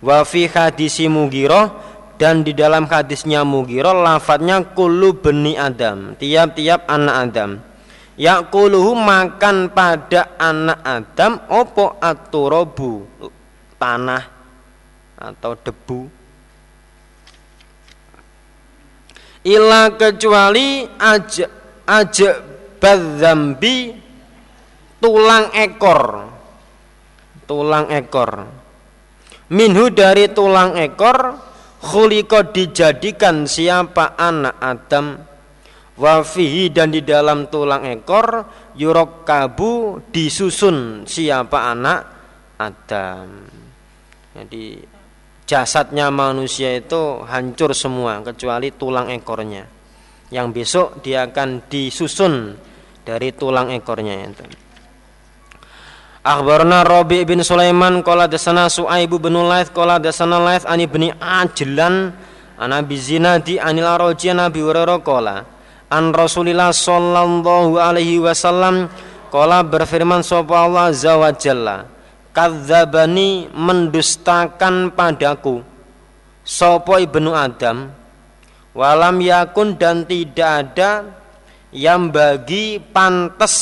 wa fi hadisi Mughira dan di dalam hadisnya Mughira lafadznya kullu bani Adam tiap-tiap anak Adam. Yakuluhu makan pada anak Adam opo aturabu tanah atau debu ila kecuali aja aja badzambi tulang ekor. Tulang ekor. Minhu dari tulang ekor khuliko dijadikan siapa anak Adam. Wafihi dan di dalam tulang ekor yurok kabu disusun siapa anak Adam. Jadi jasadnya manusia itu hancur semua kecuali tulang ekornya. Yang besok dia akan disusun dari tulang ekornya itu. Akhbarna Rabi bin Sulaiman qala dasana Su'aibu bin Laith qala dasana Laith ani bin Ajlan an Abi Zinadi anil Araji Nabi Hurairah qala an Rasulillah sallallahu alaihi wasallam qala berfirman sapa Allah azza wa jalla kadzabani mendustakan padaku. Sopo ibnu Adam walam yakun dan tidak ada yang bagi pantas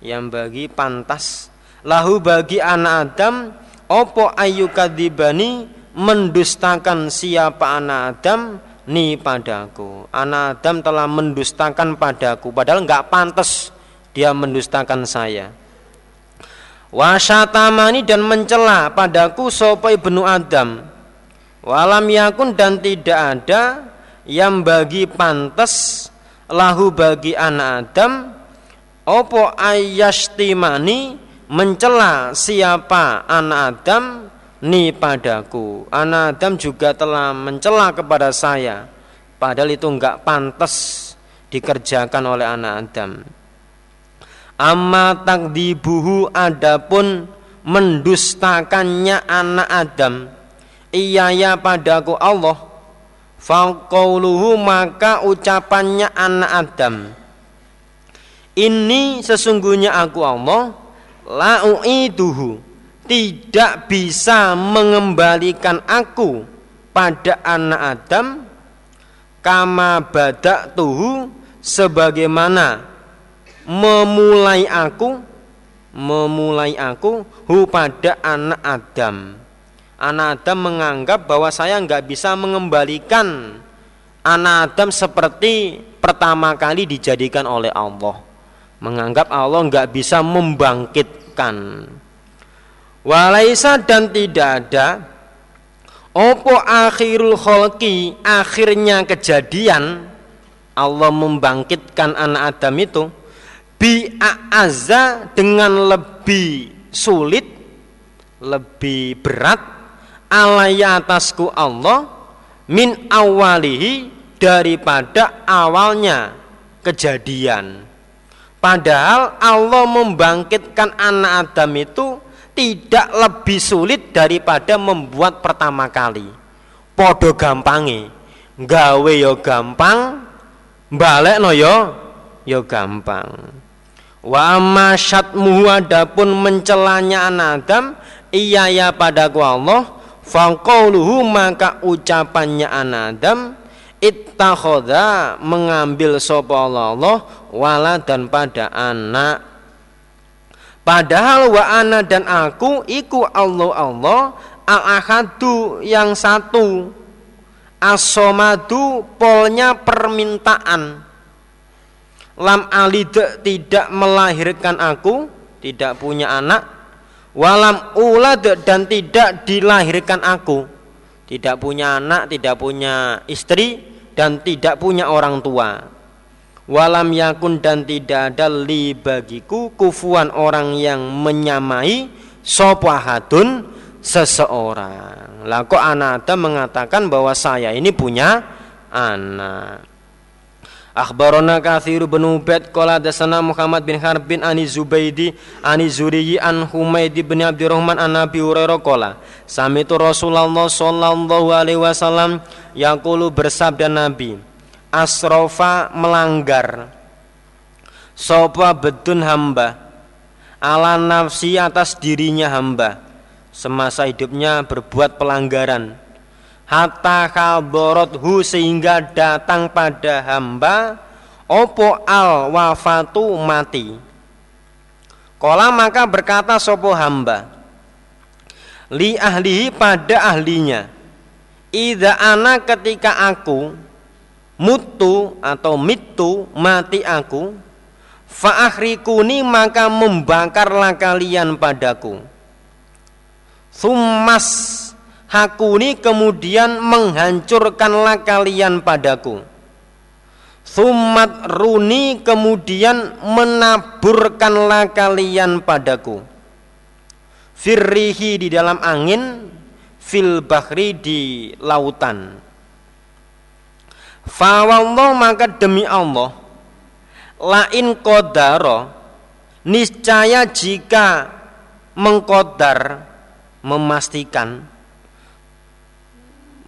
yang bagi pantas. Lahu bagi anak Adam opo ayu kadibani mendustakan siapa anak Adam? Ni padaku. Anak Adam telah mendustakan padaku padahal nggak pantas dia mendustakan saya wasyatamani dan mencela padaku sopo ibnu Adam. Walam yakun dan tidak ada yang bagi pantas lahu bagi anak Adam. Opo ayastimani mencela siapa anak Adam ni padaku. Anak Adam juga telah mencela kepada saya. Padahal itu enggak pantas dikerjakan oleh anak Adam Amma takdibuhu adapun mendustakannya anak Adam. Iya ya padaku Allah. Faqauluhu maka ucapannya anak Adam. Ini sesungguhnya aku Allah La'u'iduhu Tidak bisa mengembalikan aku pada anak Adam. Kama badak tuhu Sebagaimana memulai aku memulai aku hu pada anak Adam. Anak Adam menganggap bahwa saya nggak bisa mengembalikan anak Adam seperti pertama kali dijadikan oleh Allah. Menganggap Allah nggak bisa membangkitkan. Walaisa dan tidak ada opo akhirul kholki akhirnya kejadian Allah membangkitkan anak Adam itu bi'a'azza dengan lebih sulit lebih berat alaya atasku Allah min awalihi daripada awalnya kejadian. Padahal Allah membangkitkan anak Adam itu tidak lebih sulit daripada membuat pertama kali. Podo gampangi gawe yo gampang balik no yo yo gampang Wa amma syatmuhu adapun mencelanya anak Adam iya ya padaku Allah faqauluhu maka ucapannya anak Adam ittakhoda mengambil sapa Allah, Allah wala dan pada anak. Padahal wa ana dan aku iku Allah Allah al-ahadu yang satu as polnya permintaan lam alid tidak melahirkan aku tidak punya anak walam ulad dan tidak dilahirkan aku tidak punya anak tidak punya istri dan tidak punya orang tua walam yakun dan tidak ada li bagiku kufuan orang yang menyamai sopahadun seseorang. Lah kok anada mengatakan bahwa saya ini punya anak. Akhbarona kathiru bin Ubaid Qala dasana Muhammad bin Harb bin Ani Zubaidi Ani Zuriyi an Humaydi bin Abdurrahman an Nabi Hurairah Qala Samitu Rasulullah sallallahu alaihi wasallam Yaqulu bersabda Nabi Asrofa melanggar. Sopa bedun hamba. Ala nafsi atas dirinya hamba. Semasa hidupnya berbuat pelanggaran hatta hu sehingga datang pada hamba opo al wafatu mati. Kola maka berkata sopo hamba li ahlihi pada ahlinya. Ida ana ketika aku mutu atau mitu mati aku Fa'akhrikuni maka membakarlah kalian padaku. Sumas hakuni kemudian menghancurkanlah kalian padaku. Sumat runi kemudian menaburkanlah kalian padaku. Firrihi di dalam angin Fil bahri di lautan. Fawallah maka demi Allah Lain kodaro Niscaya jika mengkodar Memastikan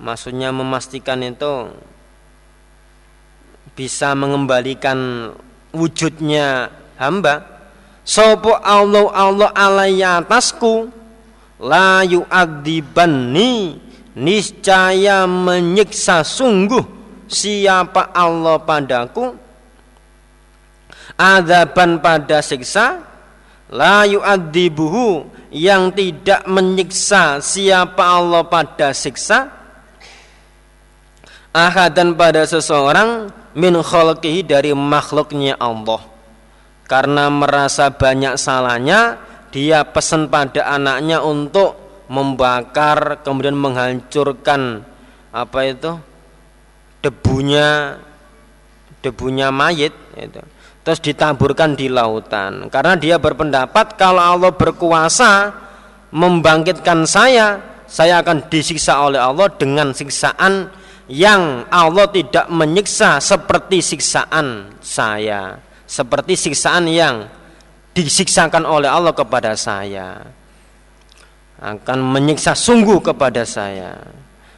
maksudnya memastikan itu bisa mengembalikan wujudnya hamba. Sopo Allah Allah alaiya atasku la yu'adzibanni niscaya menyiksa sungguh siapa Allah padaku. Adaban pada siksa la yu'adzibuhu yang tidak menyiksa siapa Allah pada siksa ahadan pada seseorang min khalqihi dari makhluknya Allah. Karena merasa banyak salahnya dia pesan pada anaknya untuk membakar kemudian menghancurkan apa itu? Debunya debunya mayit itu terus ditaburkan di lautan. Karena dia berpendapat kalau Allah berkuasa membangkitkan saya saya akan disiksa oleh Allah dengan siksaan yang Allah tidak menyiksa seperti siksaan saya, seperti siksaan yang disiksakan oleh Allah kepada saya. Akan menyiksa sungguh kepada saya.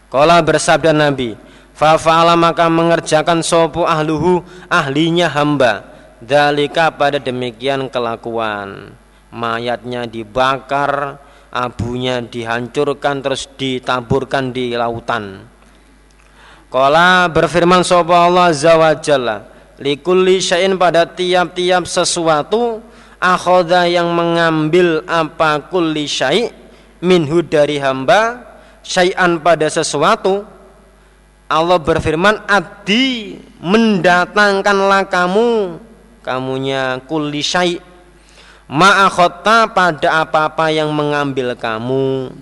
Kala bersabda Nabi, Fafa'ala maka mengerjakan sopu ahluhu ahlinya hamba Dalika pada demikian kelakuan Mayatnya dibakar Abunya dihancurkan terus ditaburkan di lautan Kala berfirman sapa Allah azza wa jalla likulli syai'in pada tiap-tiap sesuatu akhoda yang mengambil apa kulli syai' minhu dari hamba syai'an pada sesuatu. Allah berfirman adi mendatangkanlah kamu kamunya kulli syai' ma'akhota pada apa-apa yang mengambil kamu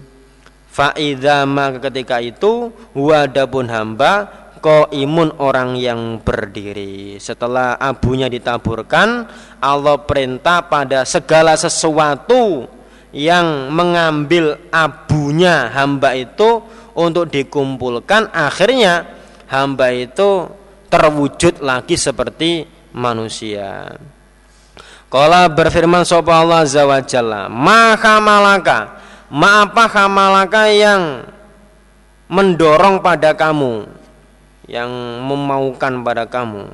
Fa'idha maka ketika itu wadabun hamba ko imun orang yang berdiri. Setelah abunya ditaburkan Allah perintah pada segala sesuatu Yang mengambil abunya hamba itu Untuk dikumpulkan. Akhirnya hamba itu terwujud lagi seperti manusia. Kala berfirman sopa Allah Azza wa Jalla Maka malaka Maapa hamalaka yang mendorong pada kamu yang memaukan pada kamu?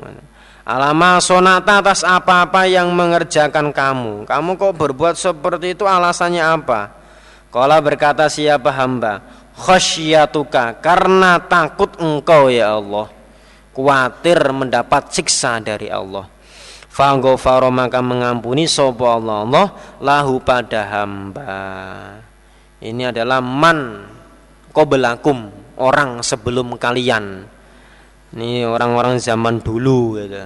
Alama sonata atas apa-apa yang mengerjakan kamu. Kamu kok berbuat seperti itu? Alasannya apa? Kala berkata siapa hamba? Khasyatuka karena takut engkau ya Allah. Khawatir mendapat siksa dari Allah. Fanggo maka mengampuni sopo Allah, Allah? Lahu pada hamba ini adalah man kobelakum orang sebelum kalian. Ini orang-orang zaman dulu gitu.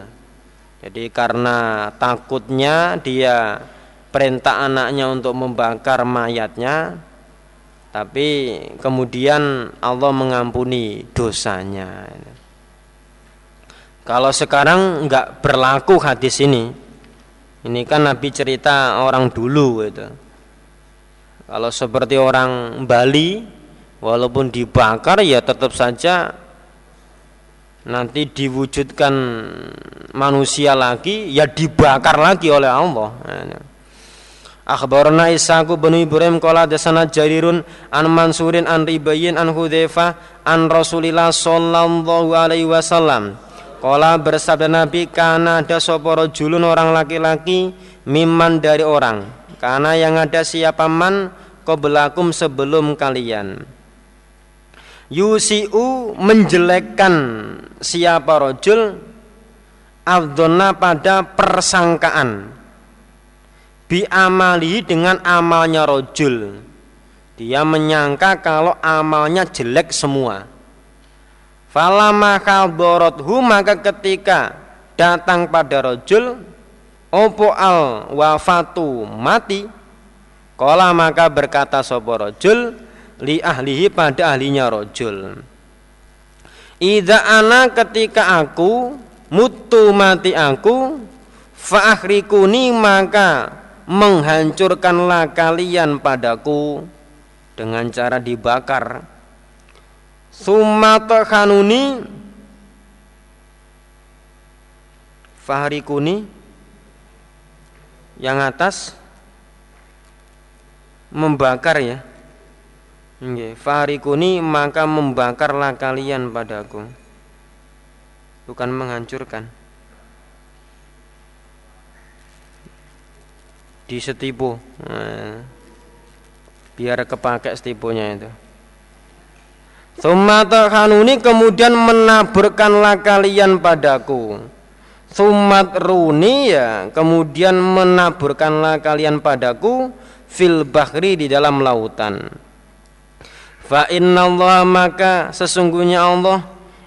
Jadi karena takutnya dia perintah anaknya untuk membakar mayatnya tapi kemudian Allah mengampuni dosanya. Kalau sekarang nggak berlaku hadis ini, ini kan Nabi cerita orang dulu gitu. Kalau seperti orang Bali, walaupun dibakar ya tetap saja nanti diwujudkan manusia lagi, ya dibakar lagi oleh Allah. Akhbarana Isaku bin Ibrahim qala dasana Jarirun an Mansurin an Ribayin an Hudzaifah an Rasulillah sallallahu alaihi wasallam Kala bersabda Nabi karena ada soporo julun orang laki-laki miman dari orang karena yang ada siapa man belakum sebelum kalian. Yusiu menjelekkan siapa rojul Abdona pada persangkaan. Bi amali dengan amalnya rojul. Dia menyangka kalau amalnya jelek semua. Falama hu maka ketika datang pada rojul opo al wafatu mati kola maka berkata sopo rojul li ahlihi pada ahlinya rojul Ida ana ketika aku mutu mati aku fa'akhrikuni maka menghancurkanlah kalian padaku dengan cara dibakar. Sumata kanuni Fahri kuni yang atas membakar ya. Fahri kuni maka membakarlah kalian padaku. Bukan menghancurkan. Di setipu. Nah, biar kepakai setipunya itu. Sumata kanuni kemudian menaburkanlah kalian padaku. Sumat runi ya kemudian menaburkanlah kalian padaku fil bahri di dalam lautan. Fa Allah maka sesungguhnya Allah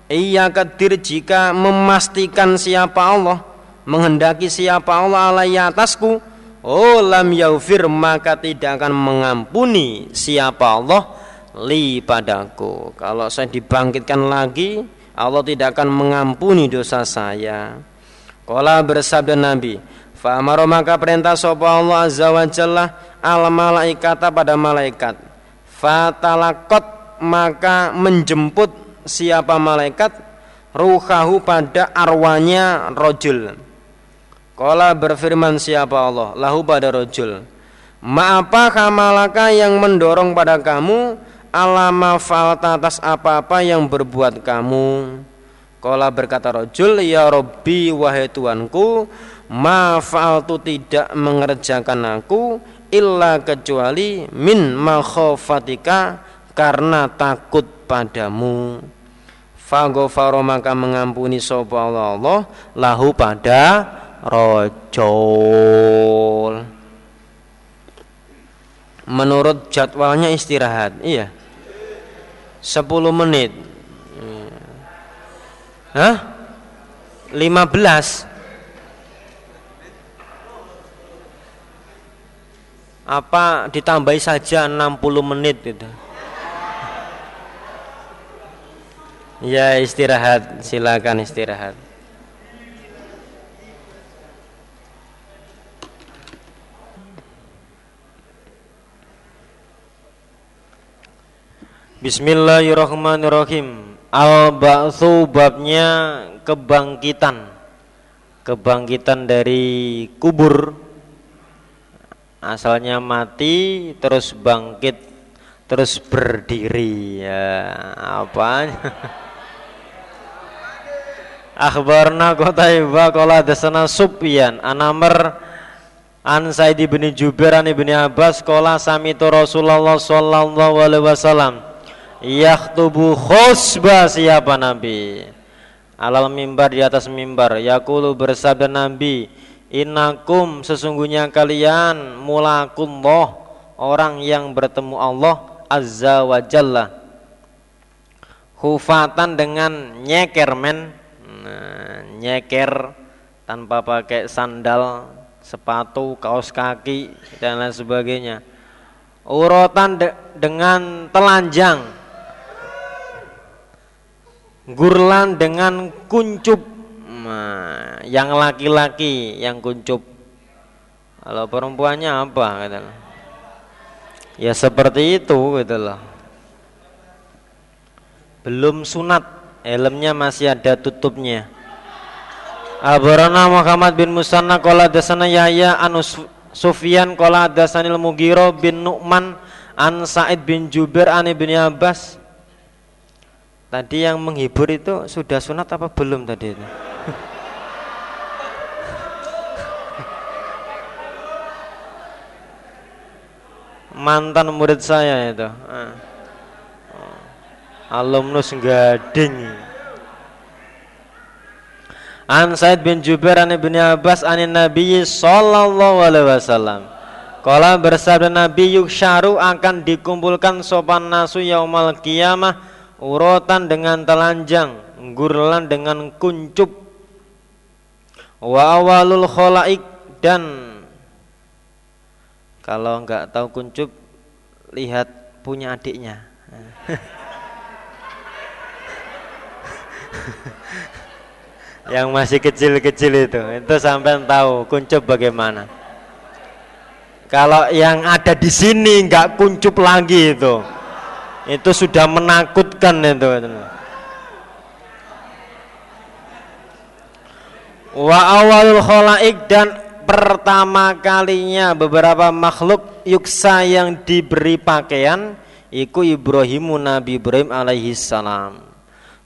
ia kedir jika memastikan siapa Allah menghendaki siapa Allah alai atasku oh lam yaufir maka tidak akan mengampuni siapa Allah li padaku. Kalau saya dibangkitkan lagi, Allah tidak akan mengampuni dosa saya. Kala bersabda Nabi, Fa'amaro maka perintah sapa Allah azza wa jalla al malaikata pada malaikat. Fatalakot maka menjemput siapa malaikat ruhahu pada arwahnya rojul. Kala berfirman siapa Allah lahu pada rojul. Maapa kamalaka yang mendorong pada kamu alama falta atas apa-apa yang berbuat kamu Kala berkata rojul ya Robbi wahai Tuanku ma fa'altu tidak mengerjakan aku illa kecuali min makhofatika karena takut padamu. Fagofaro maka mengampuni sopa Allah, Allah lahu pada rojul menurut jadwalnya istirahat iya. 10 menit. Hah? 15 apa ditambahi saja 60 menit gitu ya istirahat silakan istirahat Bismillahirrahmanirrahim. Al-ba'tsu babnya kebangkitan. Kebangkitan dari kubur. Asalnya mati terus bangkit terus berdiri. Ya apa? Akhbarna Qutaibah qala dasana Subyan. Anamr An Said bin Jubair an Ibnu Abbas qala samitu Rasulullah sallallahu alaihi wasallam. Yakhtubu khusba siapa Nabi? Alal mimbar di atas mimbar. Yakulu bersabda Nabi innakum sesungguhnya kalian mulakullah orang yang bertemu Allah azza wa jalla hufatan dengan nyeker men nah, nyeker tanpa pakai sandal, sepatu, kaos kaki dan lain sebagainya. Urutan de dengan telanjang. Gurlan dengan kuncup. Nah, yang laki-laki yang kuncup. Kalau perempuannya apa katanya? Ya seperti itu gitu loh. Belum sunat, helmnya masih ada tutupnya. Abarana Muhammad bin Musanna qala dasana Yahya an Sufyan qala dasanil Mughiro bin Nu'man an Sa'id bin Jubair an Ibnu Abbas. Tadi yang menghibur itu sudah sunat apa belum tadi itu? Mantan murid saya itu. Ah. Oh. Alumnus gading. An Said bin Jubair an Ibnu Abbas an Nabi sallallahu alaihi wasallam. Kala bersabda Nabi yuksharu akan dikumpulkan sopan nasu yaumal kiamah urutan dengan telanjang, gurlan dengan kuncup. Wa awalul khalaik dan kalau enggak tahu kuncup lihat punya adiknya. yang masih kecil-kecil itu itu sampai tahu kuncup bagaimana kalau yang ada di sini nggak kuncup lagi itu itu sudah menakutkan itu wa awalul khalaik dan pertama kalinya beberapa makhluk yuksa yang diberi pakaian iku Ibrahimu Nabi Ibrahim alaihi salam.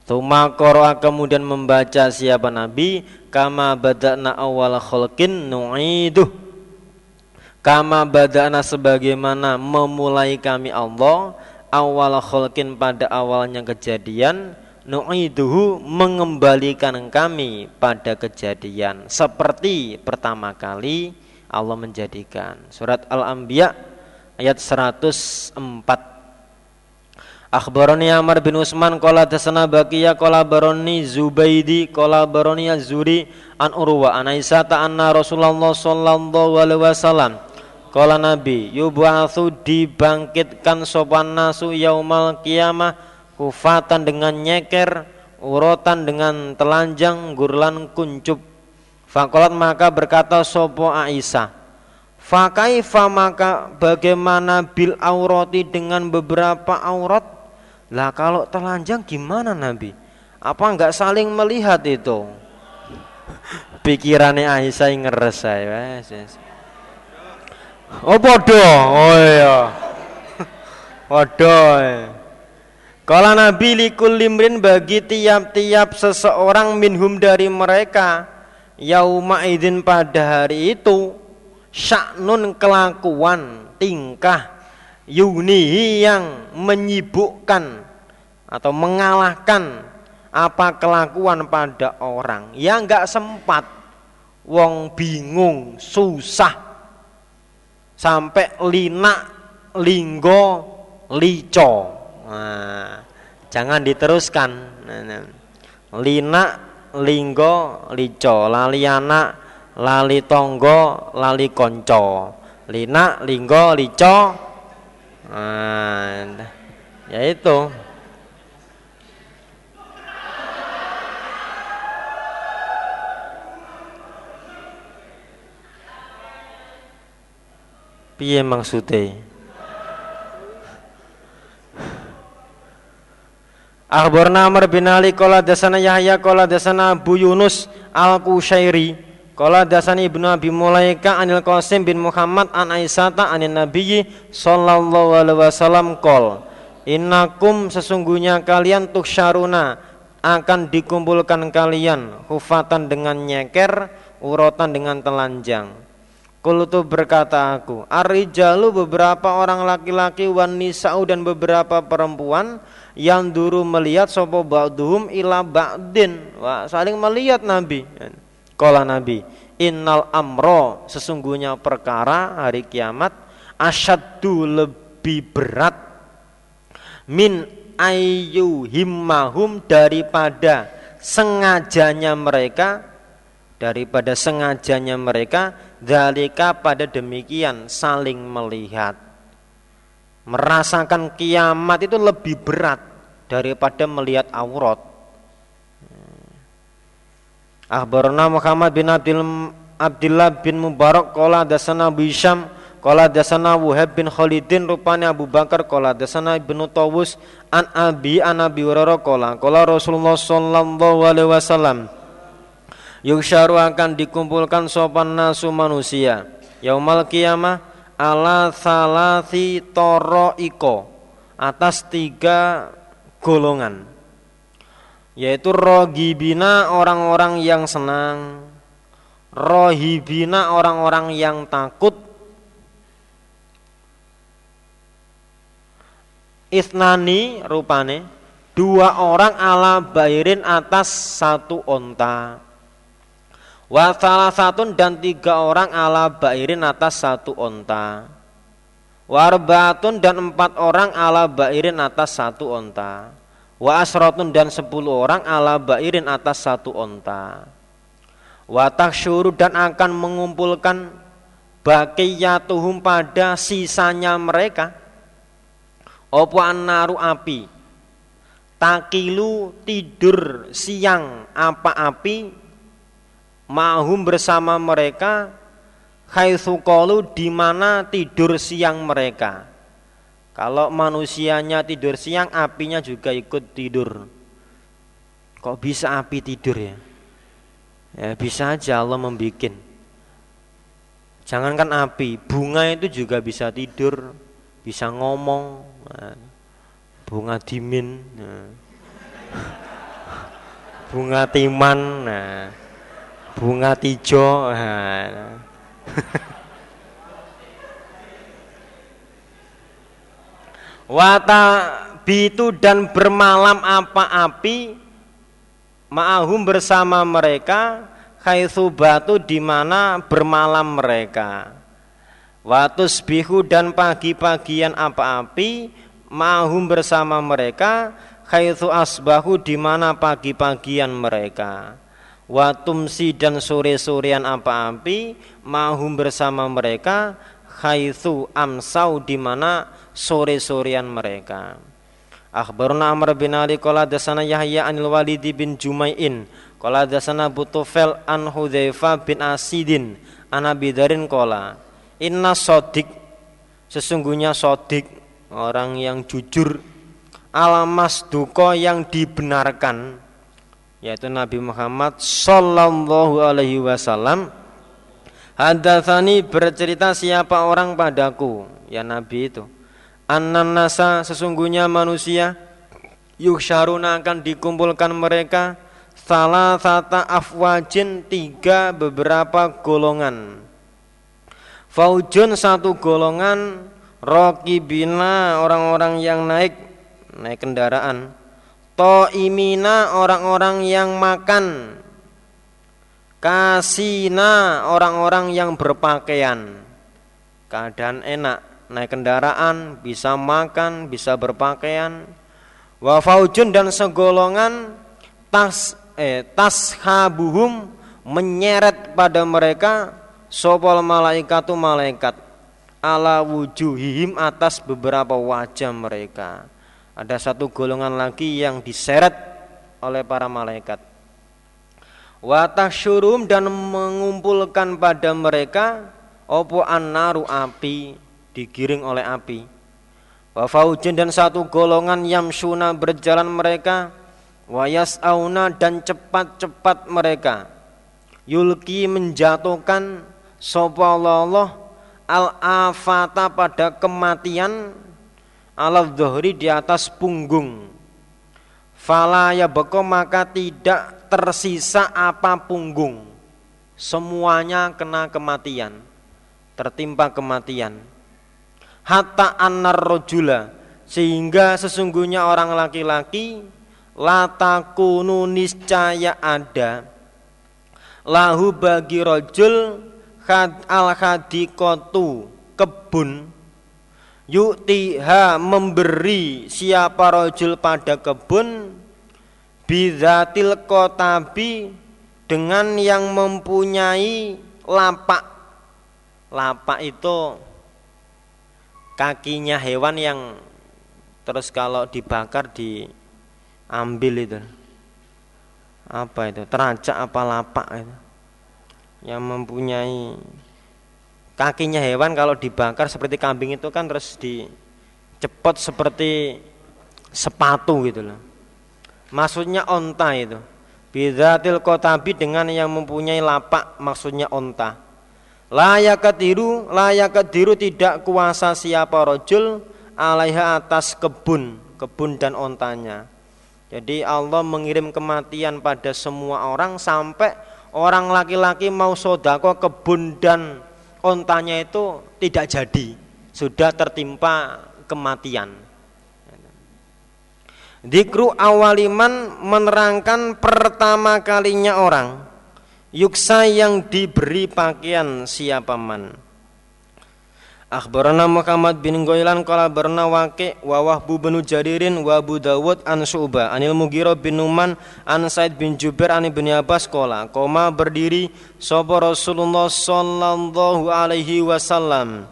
Tuma qara'a kemudian membaca siapa Nabi? Kama bada'na awal khalqin nu'iduh. Kama bada'na sebagaimana memulai kami Allah awal khalqin pada awalnya kejadian nu'iduhu mengembalikan kami pada kejadian. Seperti pertama kali Allah menjadikan. Surat Al-Anbiya ayat 104 Akhbarani Amr bin Usman qala dasana Baqiyah qala baroni Zubaidi qala baroni Azuri an Urwa an Aisyah anna Rasulullah sallallahu alaihi wasallam qala Nabi yub'atsu dibangkitkan sopan nasu yaumal qiyamah kufatan dengan nyeker urotan dengan telanjang gurlan kuncup Fakolat maka berkata sopo Aisyah Fakaifa maka bagaimana bil aurati dengan beberapa aurat lah kalau telanjang gimana Nabi? Apa enggak saling melihat itu? Pikirannya Aisyah ngeres saya. Oh bodoh, oh iya. Waduh. Kalau Nabi likul limrin bagi tiap-tiap seseorang minhum dari mereka yauma idin pada hari itu syaknun kelakuan tingkah yunihi yang menyibukkan atau mengalahkan apa kelakuan pada orang yang nggak sempat wong bingung susah sampai lina linggo lico. Nah, jangan diteruskan. Lina linggo lico. Lali anak lali tonggo lali konco. Lina linggo lico. Nah, ya itu. Piye maksudnya? Akhbarna Amr bin Ali qala dasana Yahya qala dasana Abu Yunus Al-Kushairi Qala dasani Ibnu Abi Mulaika anil Qasim bin Muhammad an Aisyata anin Nabiyyi sallallahu alaihi wasallam qol Innakum sesungguhnya kalian tuksharuna akan dikumpulkan kalian hufatan dengan nyeker urotan dengan telanjang Kulutu berkata aku Arijalu beberapa orang laki-laki wan nisa'u dan beberapa perempuan yang dulu melihat sopo ba'duhum ila ba'din. Wah, saling melihat Nabi. Kala Nabi, innal amro sesungguhnya perkara hari kiamat asyaddu lebih berat min ayu himmahum daripada sengajanya mereka daripada sengajanya mereka dalika pada demikian saling melihat. Merasakan kiamat itu lebih berat daripada melihat aurat. Akhbarana Muhammad bin Abdul Abdullah bin Mubarak qala dasana Bisham qala dasana Wahab bin Khalidin rupanya Abu Bakar qala dasana Ibnu Tawus an Abi an Abi Hurairah qala qala Rasulullah sallallahu alaihi wasallam Yuksharu akan dikumpulkan sopan nasu manusia. Yaumal kiamah ala salasi toro iko Atas tiga golongan Yaitu rohibina orang-orang yang senang Rohibina orang-orang yang takut Isnani rupane Dua orang ala bairin atas satu onta Wa salah satu dan tiga orang ala bairin atas satu onta. Warbatun dan empat orang ala bairin atas satu onta. Wa asrotun dan sepuluh orang ala bairin atas satu onta. Wa taksyuru dan akan mengumpulkan bakiyatuhum pada sisanya mereka. Opo naru api. Takilu tidur siang apa api ma'hum bersama mereka haitsu qalu di mana tidur siang mereka. Kalau manusianya tidur siang, apinya juga ikut tidur. Kok bisa api tidur ya? Ya bisa aja Allah membikin. Jangankan api, bunga itu juga bisa tidur, bisa ngomong. Nah, bunga dimin, nah. bunga timan, nah bunga tijo. Wata bitu dan bermalam apa api ma'ahum bersama mereka khaitsu batu di mana bermalam mereka. Watus bihu dan pagi-pagian apa api ma'ahum bersama mereka khaitsu asbahu di mana pagi-pagian mereka Watumsi dan sore-sorean apa api mahum bersama mereka haitsu amsau di mana sore-sorean mereka. Akhbaruna Amr bin Ali qala dasana Yahya anil Walid bin Jumai'in qala dasana Butufel an Hudzaifah bin Asidin an Abi Darin qala inna sodik sesungguhnya sodik orang yang jujur alamas duko yang dibenarkan yaitu Nabi Muhammad sallallahu alaihi wasallam hadatsani bercerita siapa orang padaku? Ya Nabi itu annan nasa sesungguhnya manusia yuksharuna akan dikumpulkan mereka salah satu afwajin tiga beberapa golongan. Faujun satu golongan rokibina orang-orang yang naik naik kendaraan To'imina orang-orang yang makan. Kasina orang-orang yang berpakaian. Keadaan enak Naik kendaraan Bisa makan Bisa berpakaian. Wafaujun dan segolongan Tas eh, Tashabuhum Menyeret pada mereka Sopol malaikatu malaikat. Ala wujuhihim atas beberapa wajah mereka ada satu golongan lagi yang diseret oleh para malaikat. Watahsyurum dan mengumpulkan pada mereka opo annaru api digiring oleh api. Wafaujin dan satu golongan yang suna berjalan mereka wayas auna dan cepat-cepat mereka yulki menjatuhkan Allah al afata pada kematian ala dhuhri di atas punggung. Fala ya beko maka tidak tersisa apa punggung. Semuanya kena kematian tertimpa kematian. Hatta annar rojula sehingga sesungguhnya orang laki-laki latakunu niscaya ada. Lahu bagi rojul khad al khadikotu kebun Yuktiha memberi siapa rojul pada kebun Bidatil kotabi dengan yang mempunyai lapak. Lapak itu kakinya hewan yang terus kalau dibakar diambil itu. Apa itu? Teracak apa lapak itu? Yang mempunyai kakinya hewan kalau dibakar seperti kambing itu kan terus dicepot seperti sepatu gitu loh. Maksudnya onta itu. Bidatil kotabi dengan yang mempunyai lapak maksudnya onta. Layak ketiru, layak ketiru tidak kuasa siapa rojul alaiha atas kebun, kebun dan ontanya. Jadi Allah mengirim kematian pada semua orang sampai orang laki-laki mau sodako kebun dan ontanya itu tidak jadi, sudah tertimpa kematian. Dikru awaliman menerangkan pertama kalinya orang Yuksa yang diberi pakaian siapa man Akhbarana Muhammad bin Goilan Kala berna wake wa wahbu benu jaririn wa Abu Dawud an Su'ba Anil Mugiro bin Numan an Said bin Jubair an Ibn Abbas Kola Koma berdiri Sopo Rasulullah Sallallahu alaihi wasallam.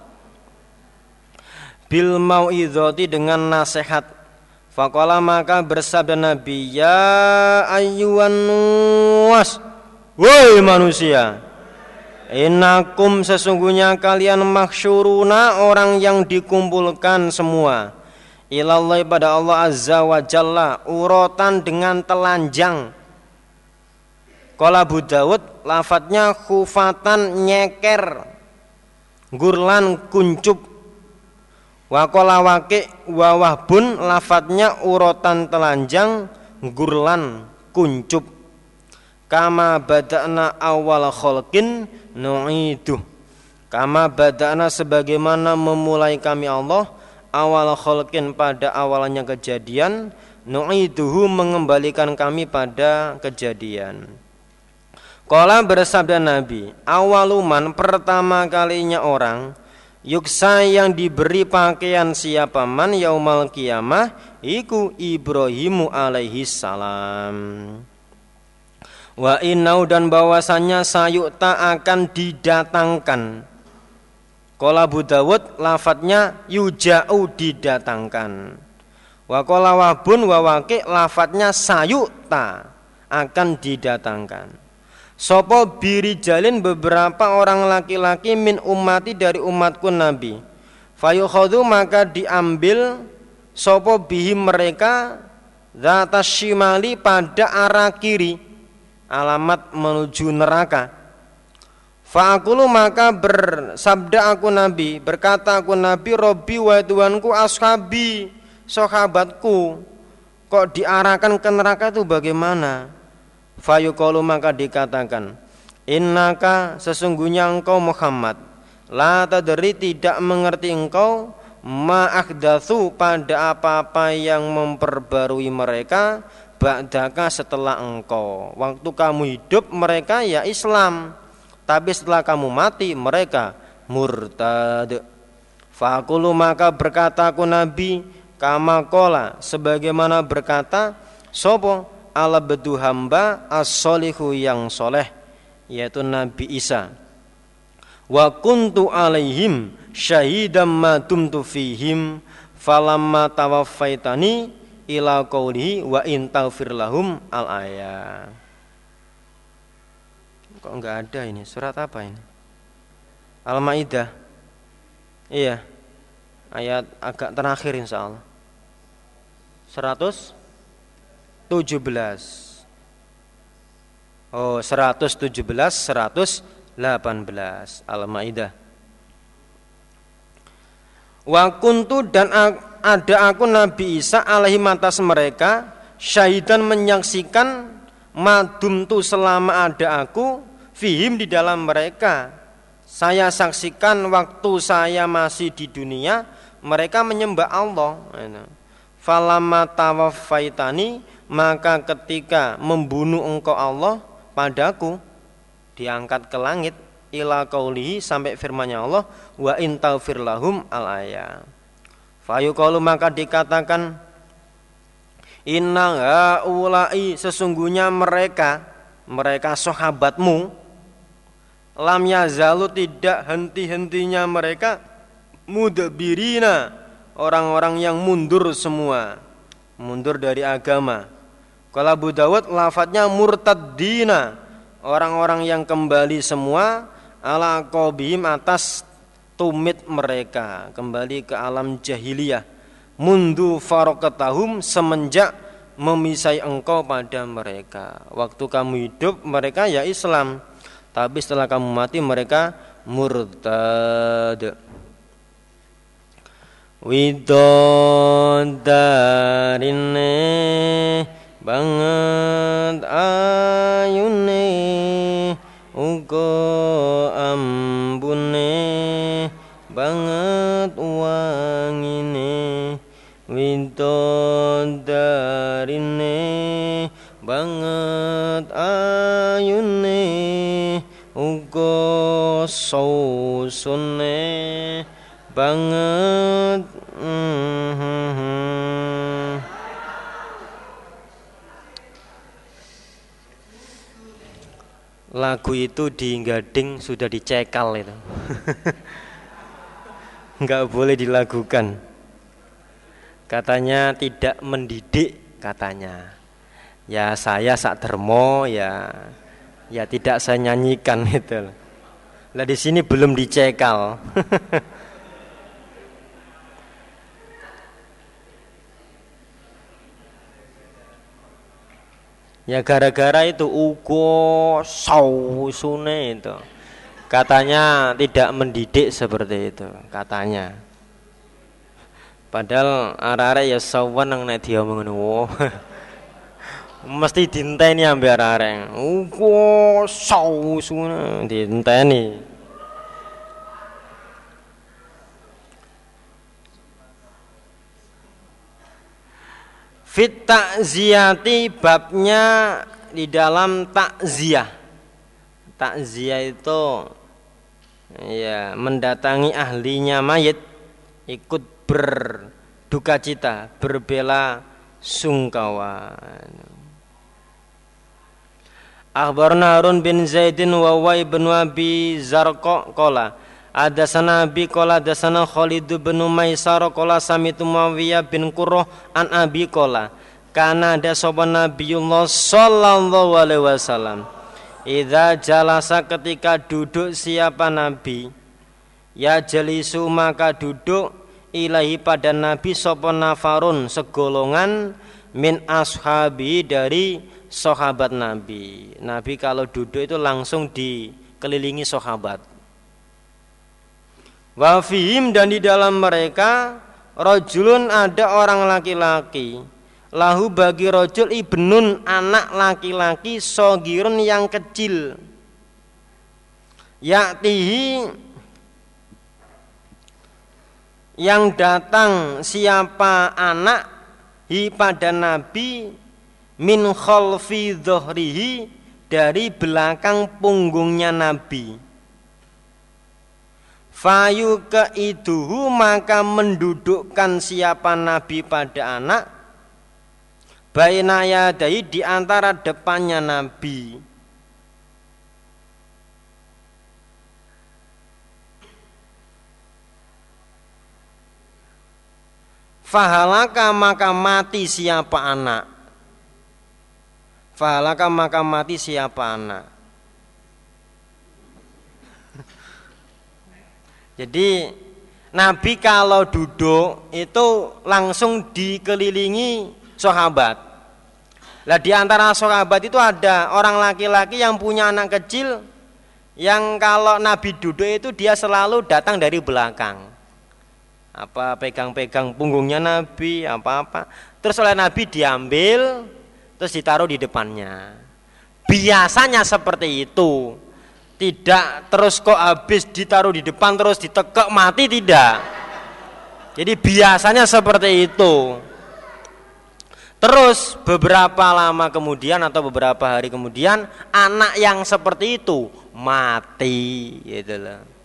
Bil mau'idhati dengan nasihat. Fakola maka bersabda Nabi Ya ayyuan nuwas Woi manusia Inakum sesungguhnya kalian maksyuruna orang yang dikumpulkan semua. Ilallah pada Allah Azza wa Jalla Urotan dengan telanjang. Kala Abu Dawud Lafadnya khufatan nyeker Gurlan kuncup. Wakola wawah bun lafadnya urotan telanjang gurlan kuncup. Kama badana awal kholkin nu'iduh kama badana sebagaimana memulai kami Allah awal kholkin pada awalnya kejadian nu'iduhu mengembalikan kami pada kejadian Kala bersabda Nabi awaluman pertama kalinya orang Yuksa yang diberi pakaian siapa man yaumal kiamah iku Ibrahimu alaihi salam. Wa innau dan bahwasannya sayukta akan didatangkan. Kola Abu Dawud lafadznya yuja'u didatangkan. Wa kola wabun wa waki lafadznya sayukta akan didatangkan. Sopo biri jalin beberapa orang laki-laki min umati dari umatku Nabi. Fayukhadu maka diambil sopo bihi mereka Zata shimali pada arah kiri Alamat menuju neraka. Fa'akulu maka bersabda aku Nabi Berkata aku Nabi Robi wa Tuhanku ashabi Sahabatku Kok diarahkan ke neraka itu bagaimana? Fayuqalu maka dikatakan Innaka sesungguhnya engkau Muhammad. La tadri tidak mengerti engkau. Ma'akdathu pada apa-apa yang memperbarui mereka Ba'daka setelah engkau. Waktu kamu hidup mereka ya Islam. Tapi setelah kamu mati mereka murtad. Fakulu maka berkata aku Nabi Kama kola sebagaimana berkata Sopo? Ala bedu hamba as-solihu yang soleh yaitu Nabi Isa. Wa kuntu alaihim syahidam ma dumtu fihim falamma tawaffaitani ila qawlihi wa in taghfir lahum al ayat kok enggak ada ini? Surat apa ini? Al-Maidah. Iya. Ayat agak terakhir insyaallah. 100 17 Oh 117 118 Al-Maidah Wa kuntu dan ada aku Nabi Isa alaihi matas mereka syahidan menyaksikan madum tu selama ada aku fihim di dalam mereka. Saya saksikan waktu saya masih di dunia mereka menyembah Allah. Falamma tawaffaitani maka ketika membunuh engkau Allah padaku diangkat ke langit ila qaulihi sampai firman-Nya Allah wa in taufir lahum al ayat fayuqalu maka dikatakan inna haulai sesungguhnya mereka mereka sahabatmu lam yazalu tidak henti-hentinya mereka mudbirina orang-orang yang mundur semua mundur dari agama. Kalau Abu Dawud lafadznya murtaddina orang-orang yang kembali semua ala qobihim atas tumit mereka kembali ke alam jahiliyah mundu farokatahum semenjak memisai engkau pada mereka. Waktu kamu hidup mereka ya Islam, tapi setelah kamu mati mereka murtad. Widodarine banget ayune lagu itu di Gading sudah dicekal itu. Nggak boleh dilakukan katanya tidak mendidik katanya. Ya saya sak dermo ya ya tidak saya nyanyikan itu. Lah di sini belum dicekal ya gara-gara itu ugo sausune itu katanya tidak mendidik seperti itu katanya Padahal arek-arek ya sawan nang nek diomongno. Oh. Mesti dinteni ambek arek-arek. Ugo saus ngono dinteni. Fit takziati babnya di dalam takziah. Takziah itu ya mendatangi ahlinya mayit ikut berduka cita, berbela sungkawa. Akhbarna Harun bin Zaidin wa Wai bin Abi Zarqa qala Adasana Abi qala adasana Khalid bin Maisar qala samitu Muawiyah bin Qurrah an Abi qala kana ada sopan Nabiullah sallallahu alaihi wasallam Idza jalasa ketika duduk siapa nabi ya jelisu maka duduk ilahi pada Nabi sopo nafarun segolongan min ashabi dari sahabat Nabi. Nabi kalau duduk itu langsung dikelilingi sahabat. Wafihim dan di dalam mereka rojulun ada orang laki-laki lahu bagi rojul ibnun anak laki-laki sogirun yang kecil yaktihi yang datang siapa anak hi pada Nabi min khalfi dhuhrihi dari belakang punggungnya Nabi. Fayu keiduhu maka mendudukkan siapa Nabi pada anak Baina yadai di antara depannya Nabi. Fahalaka maka mati siapa anak? Fahalaka maka mati siapa anak Jadi Nabi kalau duduk itu langsung dikelilingi sahabat. Lah di antara sahabat itu ada orang laki-laki yang punya anak kecil yang kalau Nabi duduk itu dia selalu datang dari belakang. Apa pegang-pegang punggungnya Nabi apa-apa. Terus oleh Nabi diambil terus ditaruh di depannya. Biasanya seperti itu tidak terus kok habis ditaruh di depan terus ditekek mati tidak jadi biasanya seperti itu terus beberapa lama kemudian atau beberapa hari kemudian anak yang seperti itu mati gitu loh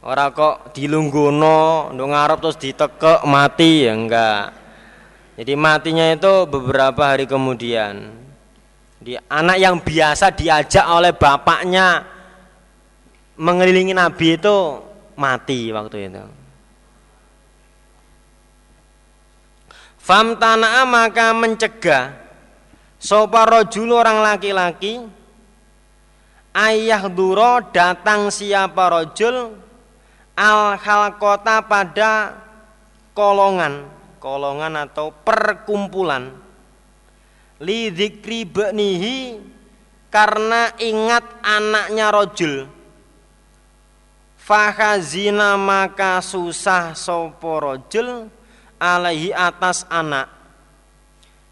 Ora kok dilungguno, ndung ngarep terus ditekek mati ya enggak. Jadi matinya itu beberapa hari kemudian. Di anak yang biasa diajak oleh bapaknya mengelilingi Nabi itu mati waktu itu. Famtana'a maka mencegah Sopa rojul orang laki-laki Ayah duro datang siapa rojul Al kota pada kolongan Kolongan atau perkumpulan Li dzikri benihi Karena ingat anaknya rojul Fahazina maka susah sopo rojul Alaihi atas anak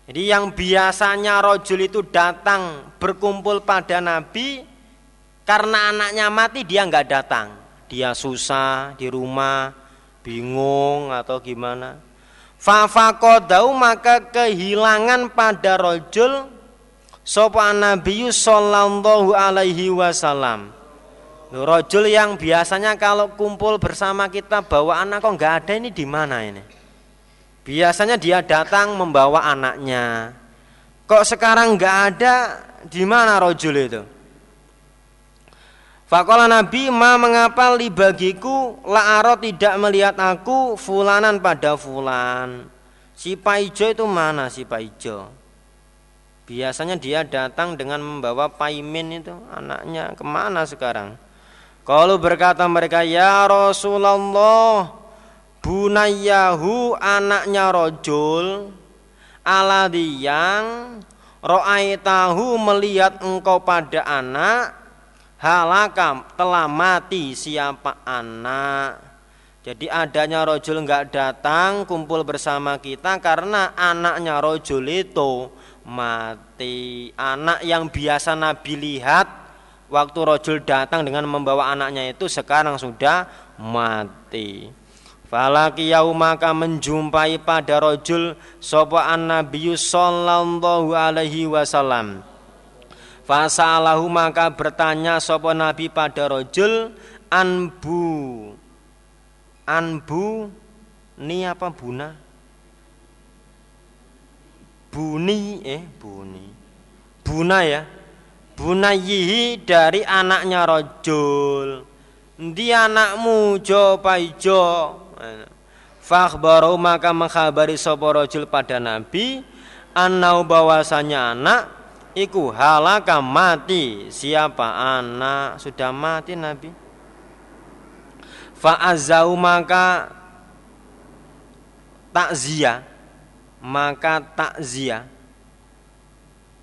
jadi yang biasanya rojul itu datang berkumpul pada Nabi karena anaknya mati dia nggak datang. Dia susah di rumah, bingung atau gimana. Fafakodau maka kehilangan pada rojul sopa Nabi sallallahu alaihi wasallam. Rojul yang biasanya kalau kumpul bersama kita bawa anak kok nggak ada ini di mana ini? Biasanya dia datang membawa anaknya. Kok sekarang nggak ada? Di mana rojul itu? Fakola Nabi ma mengapa li bagiku la'aro tidak melihat aku fulanan pada fulan. Si Paijo itu mana si Paijo? Biasanya dia datang dengan membawa paimin itu anaknya ke mana sekarang? Kalau berkata mereka ya Rasulullah Bunayahu anaknya rojul Aladi yang tahu melihat engkau pada anak Halakam telah mati siapa anak? Jadi adanya rojul nggak datang kumpul bersama kita Karena anaknya rojul itu mati. Anak yang biasa Nabi lihat Waktu rojul datang dengan membawa anaknya itu sekarang sudah mati. Falakiyau maka menjumpai pada rojul Sopa an Nabi sallallahu alaihi wasallam. Fasalahu maka bertanya sopa Nabi pada rojul Anbu Anbu Ini apa buna? Buni eh buni. Buna ya Bunayihi dari anaknya rojul Dia anakmu jo paijo? Fakhbaru maka mengkhabari sapa rajul pada Nabi annau bahwasanya anak iku halaka mati. Siapa anak? Sudah mati Nabi? Fa'azau maka takziah. Maka takziah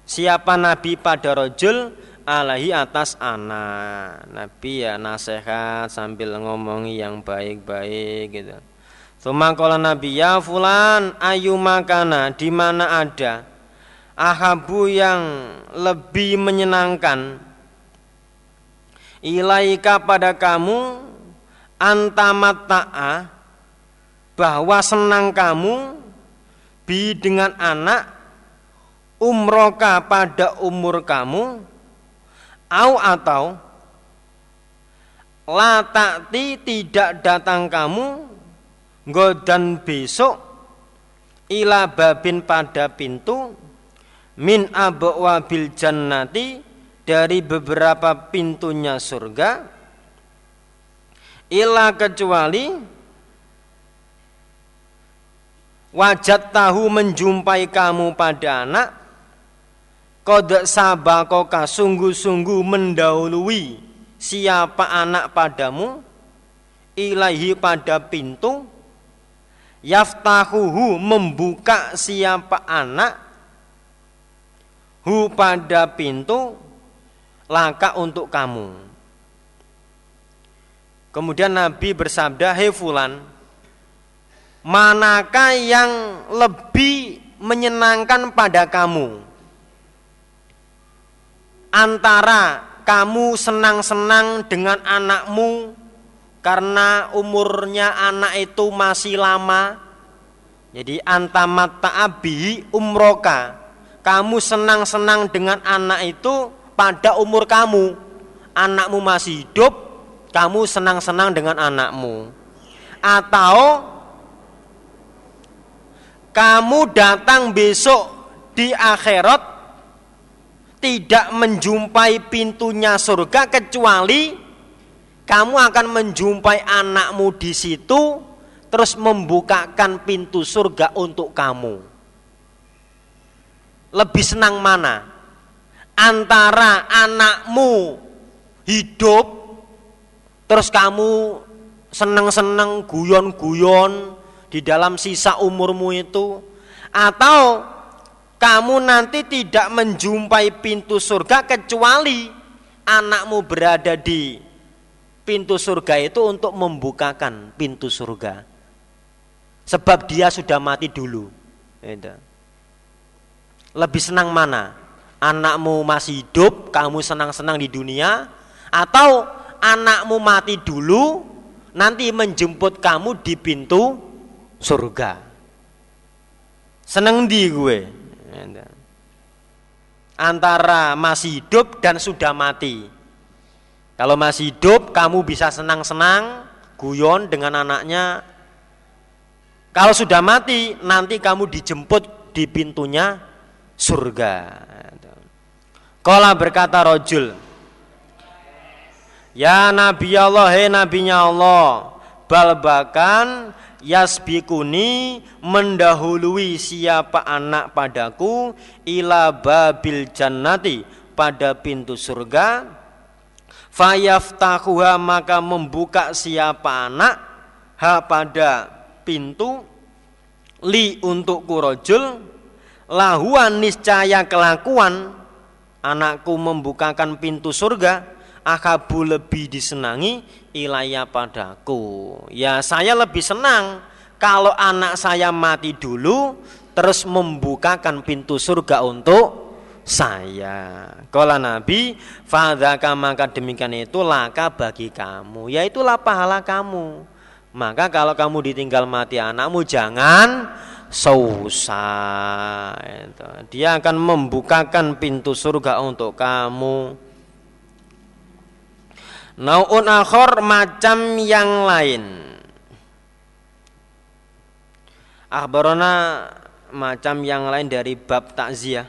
Siapa Nabi pada rojul alaihi atas anak Nabi ya nasihat sambil ngomongi yang baik-baik gitu. Sumangkola Nabi ya fulan ayu makana di mana ada? Ahabu yang lebih menyenangkan ilaika pada kamu antamat ta'a bahwa senang kamu bi dengan anak umroka pada umur kamu au atau la takti tidak datang kamu godan besok ila babin pada pintu min abwabil jannati dari beberapa pintunya surga ila kecuali wajat tahu menjumpai kamu pada anak Kode sabakoka sungguh-sungguh mendahului siapa anak padamu? Ilahi pada pintu. Yaftahuhu membuka siapa anak? Hu pada pintu laka untuk kamu. Kemudian Nabi bersabda hei fulan manakah yang lebih menyenangkan pada kamu antara kamu senang-senang dengan anakmu karena umurnya anak itu masih lama. Jadi antamat ta'abi umroka. Kamu senang-senang dengan anak itu pada umur kamu. Anakmu masih hidup, kamu senang-senang dengan anakmu. Atau kamu datang besok di akhirat tidak menjumpai pintunya surga kecuali kamu akan menjumpai anakmu di situ terus membukakan pintu surga untuk kamu. Lebih senang mana? Antara anakmu hidup terus kamu senang-senang guyon-guyon di dalam sisa umurmu itu atau kamu nanti tidak menjumpai pintu surga kecuali anakmu berada di pintu surga itu untuk membukakan pintu surga. Sebab dia sudah mati dulu. Lebih senang mana? Anakmu masih hidup, kamu senang-senang di dunia, atau anakmu mati dulu, nanti menjemput kamu di pintu surga. Seneng di gue. Antara masih hidup dan sudah mati. Kalau masih hidup kamu bisa senang-senang guyon dengan anaknya. Kalau sudah mati nanti kamu dijemput di pintunya surga. Kala berkata rojul Ya Nabi Allah, hei Nabinya Allah Bal bahkan yasbikuni mendahului siapa anak padaku ila babil jannati pada pintu surga. Fayaftahuha maka membuka siapa anak ha pada pintu. Li untuk kurojul lahuan niscaya kelakuan. Anakku membukakan pintu surga akabu lebih disenangi ilaya padaku ya saya lebih senang kalau anak saya mati dulu terus membukakan pintu surga untuk saya. Kala Nabi, fadzaka maka demikian itu laka bagi kamu, yaitulah pahala kamu. Maka kalau kamu ditinggal mati anakmu jangan susah. Dia akan membukakan pintu surga untuk kamu. Naun akhor macam yang lain. Akhbarona macam yang lain dari bab takziah.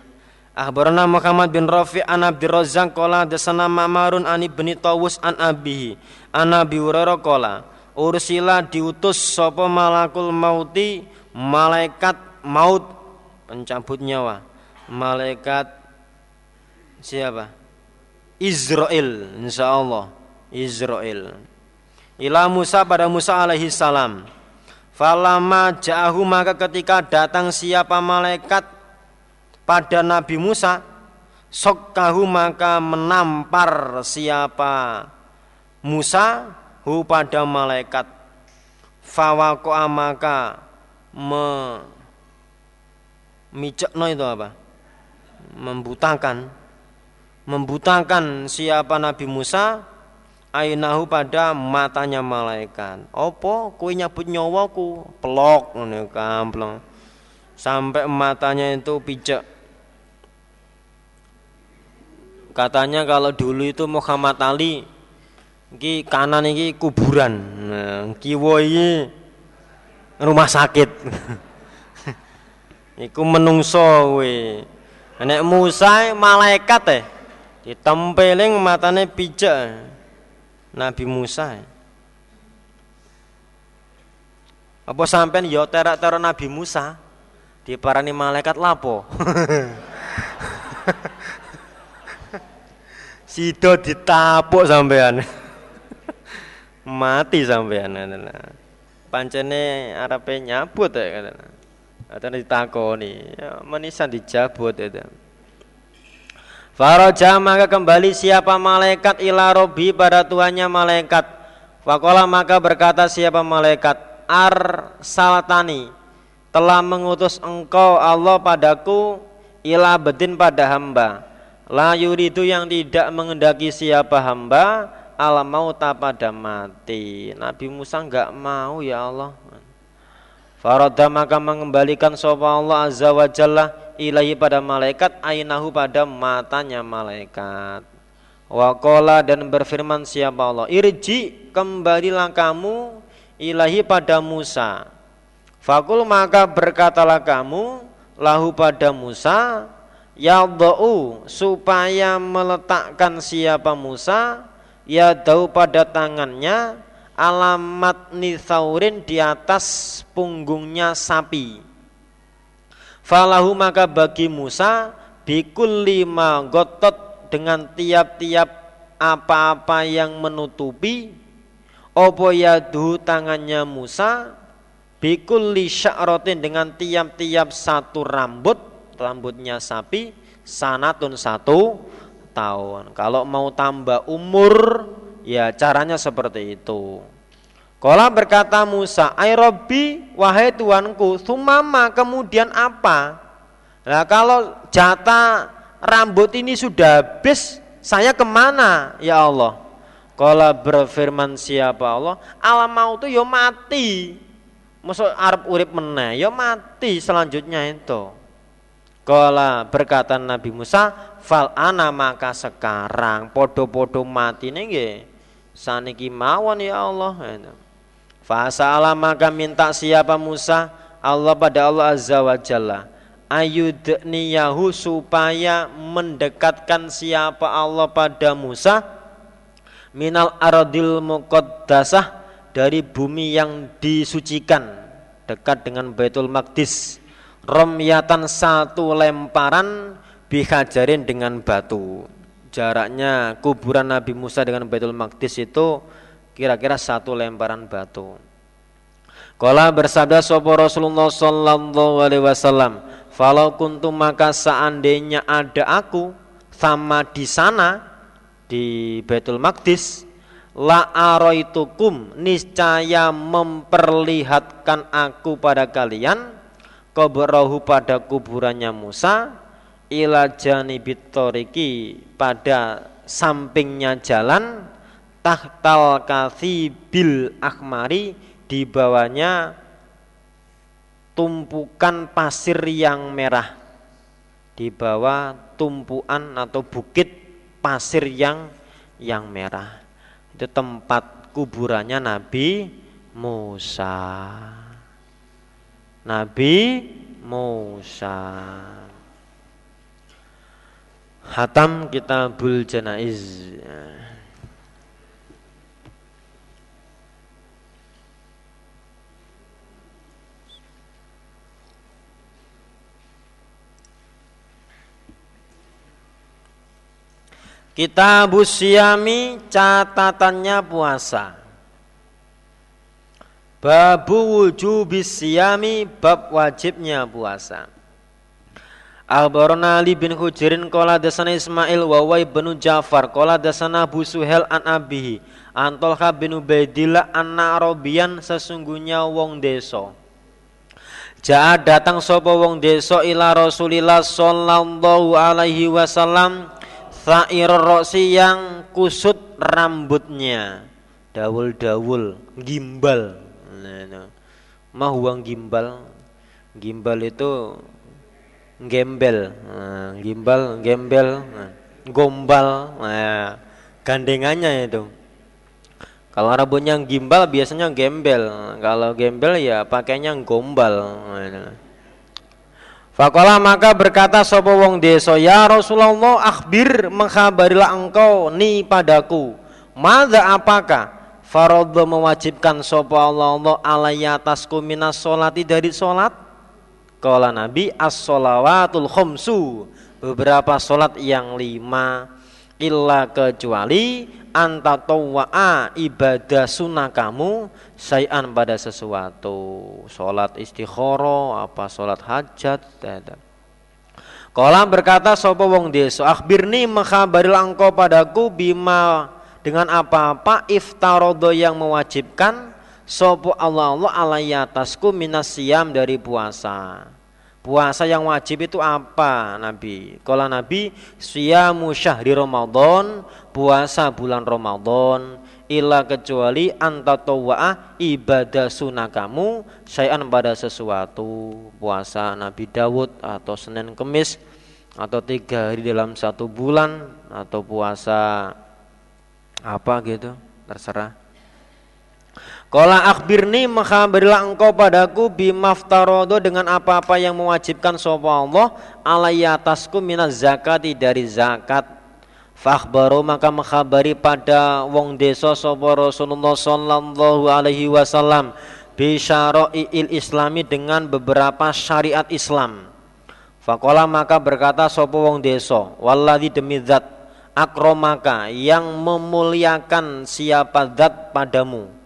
Akhbarana Muhammad bin Rafi an Abdi Razzaq qala dasana Ma'marun an ibni Tawus an abihi. An Abi Hurairah qala ursila diutus sapa malakul mauti malaikat maut. Pencabut nyawa. Malaikat siapa? Israel insyaallah Israel. Ila Musa pada Musa alaihi salam. Falama ja'ahu maka ketika datang siapa malaikat pada Nabi Musa sokkahu maka menampar siapa Musa hu pada malaikat. Fawako maka me no itu apa? Membutakan. Membutakan siapa Nabi Musa ainahu pada matanya malaikat opo kue nyabut nyawaku pelok nih kamplong sampai matanya itu pijak Katanya kalau dulu itu Muhammad Ali iki kanan iki kuburan. Nah, kiwa iki rumah sakit. Iku menungso kowe. Nek Musa malaikat eh ditempeling matane pijak Nabi Musa. Apa sampean ya terak-terak Nabi Musa diparani malaikat lapo? Sido ditapuk sampean. Mati sampean. Pancene arepe nyabut ya. Atau ditakoni, ya, menisan dijabut itu. Faraja maka kembali siapa malaikat ila robi pada tuannya malaikat. Fakola maka berkata siapa malaikat ar salatani telah mengutus engkau Allah padaku ila bedin pada hamba La yuridu yang tidak mengendaki siapa hamba al mauta pada mati. Nabi Musa enggak mau ya Allah. Farada maka mengembalikan sopa Allah azza wa jalla ilahi pada malaikat ainahu pada matanya malaikat. Wakola dan berfirman siapa Allah? Irji kembalilah kamu ilahi pada Musa. Fakul maka berkatalah kamu lahu pada Musa yadau supaya meletakkan siapa Musa ya dau pada tangannya alamat nithaurin di atas punggungnya sapi falahu maka bagi Musa bikul lima gotot dengan tiap-tiap apa-apa yang menutupi opo yadu tangannya Musa bikul sya'rotin dengan tiap-tiap satu rambut rambutnya sapi sanatun satu tahun. Kalau mau tambah umur, ya caranya seperti itu. Kala berkata Musa, Ay Robbi, wahai Tuanku, sumama kemudian apa? Nah kalau jatah rambut ini sudah habis, saya ke mana ya Allah? Kala berfirman siapa Allah, alam mau tuh yo ya mati. Masuk Arab urip meneh, yo ya mati selanjutnya itu. Kala berkata Nabi Musa, fal ana maka sekarang podo-podo mati nggih. Saniki mawon ya Allah. Fasala maka minta siapa Musa? Allah pada Allah Azza wa Jalla. Ayudniyahu supaya mendekatkan siapa Allah pada Musa minal aradil muqaddasah dari bumi yang disucikan dekat dengan Baitul Maqdis romyatan satu lemparan bihajarin dengan batu jaraknya kuburan Nabi Musa dengan Baitul Maqdis itu kira-kira satu lemparan batu. Kala bersabda sopo Rasulullah Sallallahu Alaihi Wasallam, "Falau kuntum maka seandainya ada aku sama di sana di Baitul Maqdis, la aroitukum niscaya memperlihatkan aku pada kalian Kobrahu pada kuburannya Musa ila janibit pada sampingnya jalan tahtal bil akmari di bawahnya tumpukan pasir yang merah di bawah tumpuan atau bukit pasir yang yang merah itu tempat kuburannya Nabi Musa Nabi Musa. Hatam Kitabul Janaiz. Kitabus Siami catatannya puasa. Babu wujubis siyami bab wajibnya puasa. Al-Barona Ali bin Hujirin Kola dasana Ismail Wawai benu Ja'far Kola dasana Abu Suhel an Abihi Antolha bin Ubaidillah anna Arabian sesungguhnya wong deso Ja'a datang sopo wong deso ila Rasulillah sallallahu alaihi wasallam Tha'ir roksi yang kusut rambutnya. Dawul-dawul, gimbal. Nah, mah uang gimbal? Gimbal itu gembel. Nah, gimbal gembel nah, gombal nah, gandengannya itu. Kalau rambutnya gimbal biasanya gembel. Kalau gembel ya pakainya gombal. Nah, Fakola maka berkata sopo wong deso ya Rasulullah akhbir mengkhabarilah engkau ni padaku. Mada apakah Faradha mewajibkan sapa Allah Allah alaiya atasku minas solati dari solat Kala Nabi as-solawatul khumsu Beberapa solat yang lima Illa kecuali anta tawa'a ibadah sunnah kamu sayan pada sesuatu. Solat istikhara apa solat hajat Kala berkata sapa wong desa akhbirni mengkhabari engkau padaku bima dengan apa-apa iftarodo yang mewajibkan. Sopo Allah Allah alaihi atasku dari puasa. Puasa yang wajib itu apa Nabi? Kalau Nabi siamu syahri Ramadan, puasa bulan Ramadan, illa kecuali antatowaah ibadah sunnah kamu sayan pada sesuatu. Puasa Nabi Dawud atau Senin Kemis atau tiga hari dalam satu bulan atau puasa apa gitu terserah Kala akhbirni maka berilah engkau padaku bimaftarodo dengan apa-apa yang mewajibkan sapa Allah alayya atasku minaz zakati dari zakat. Fakhbaru maka mengkhabari pada wong desa sapa Rasulullah sallallahu alaihi wasallam il islami dengan beberapa syariat Islam. Fakola maka berkata sapa wong desa, walladzi demi zat akromaka yang memuliakan siapa zat padamu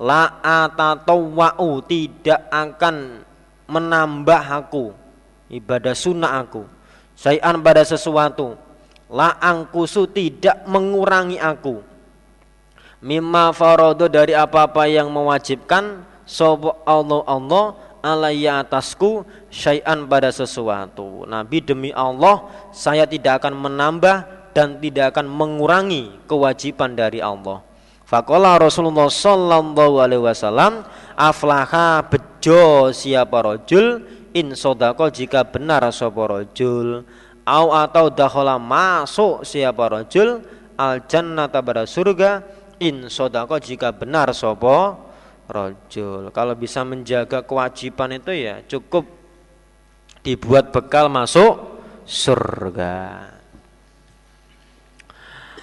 la atatawwa'u tidak akan menambah aku ibadah sunnah aku sayan pada sesuatu. La angkusu tidak mengurangi aku. Mimma farodo dari apa-apa yang mewajibkan sobo Allah Allah alayya atasku syai'an pada sesuatu. Nabi demi Allah saya tidak akan menambah dan tidak akan mengurangi kewajiban dari Allah Fakola Rasulullah Sallallahu Alaihi Wasallam aflaha bejo siapa rojul? In sodako jika benar sopo rojul. Au atau dahola masuk siapa rojul? Al jannata pada surga. In sodako jika benar sopo rojul. Kalau bisa menjaga kewajiban itu ya cukup dibuat bekal masuk surga.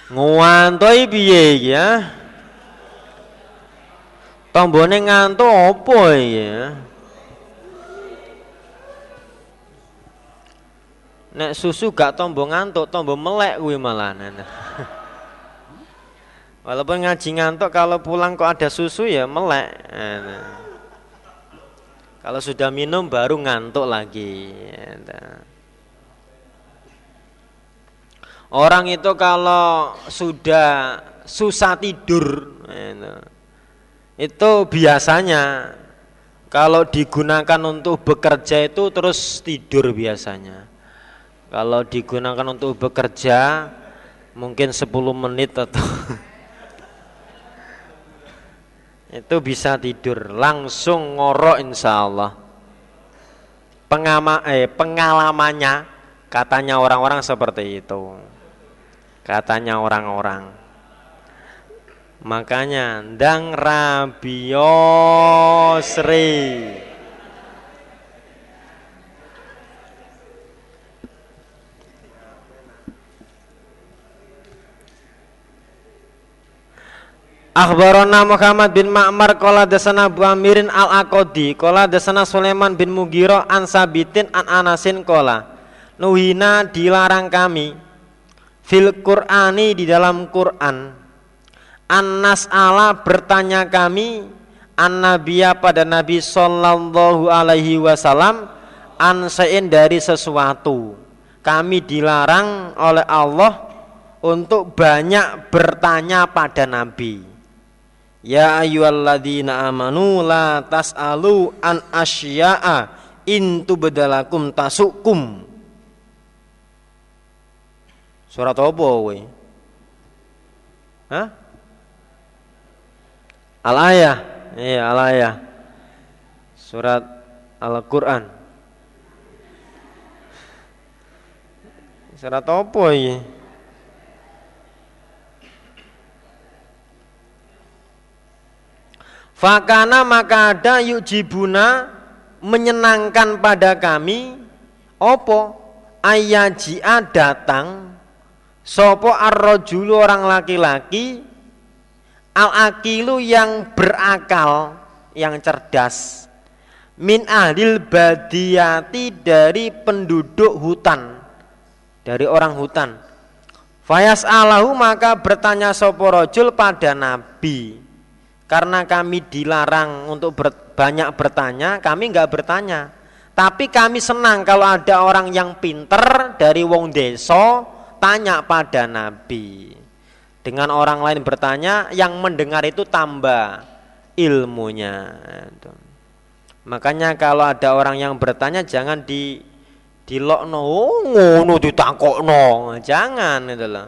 Nguantoi piye ya Tombone ngantuk apa ya? Nek susu gak tombo ngantuk, tombo melek kuwi malah. Walaupun ngaji ngantuk kalau pulang kok ada susu ya melek. Kalau sudah minum baru ngantuk lagi. Orang itu kalau sudah susah tidur, itu biasanya. Kalau digunakan untuk bekerja itu terus tidur biasanya. Kalau digunakan untuk bekerja mungkin 10 menit atau itu bisa tidur. Langsung ngorok insya Allah. Pengama, eh, pengalamannya katanya orang-orang seperti itu. Katanya orang-orang Makanya ndang rabiosri. Akhbarona Muhammad bin Ma'mar Kola desana Bu Amirin al-Aqodi Kola desana Sulaiman bin Mugiro An Sabitin an Anasin Kola Nuhina dilarang kami Fil Qur'ani di dalam Qur'an Anas ala bertanya kami an nabiya pada Nabi Sallallahu Alaihi Wasallam ansain dari sesuatu kami dilarang oleh Allah untuk banyak bertanya pada Nabi Ya ayyuhalladzina amanu la tas'alu an asya'a in tubdalakum tasukum Surat apa kowe? Hah? Al-Ayah. Iya, Al-Ayah. Surat Al-Qur'an. Surat apa ini? Fakana maka ada yujibuna menyenangkan pada kami opo ayajia datang sopo arrojulu orang laki-laki al-akilu yang berakal, yang cerdas. Min ahlil badiyati dari penduduk hutan, dari orang hutan. Fayas alahu maka bertanya soporojul pada Nabi. Karena kami dilarang untuk ber, banyak bertanya, kami nggak bertanya. Tapi kami senang kalau ada orang yang pinter dari wong deso tanya pada Nabi dengan orang lain bertanya yang mendengar itu tambah ilmunya. Makanya kalau ada orang yang bertanya jangan di dilokno. Oh, ngono ditangkokno. Jangan gitu loh.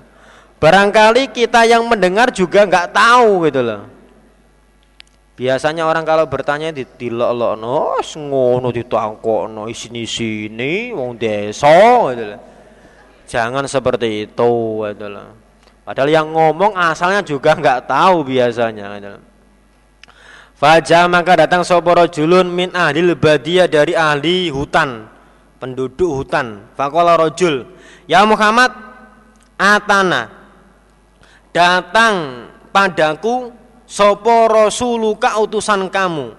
Barangkali kita yang mendengar juga nggak tahu gitu loh. Biasanya orang kalau bertanya di dilok-lokno oh, ngono ditangkokno. Sini sini wong desa gitu loh. Jangan seperti itu gitu loh Padahal yang ngomong asalnya juga nggak tahu biasanya. Faja maka datang soporo julun min ahli lebadia dari ahli hutan penduduk hutan. Fakola rojul ya Muhammad atana datang padaku sopo rasuluka utusan kamu.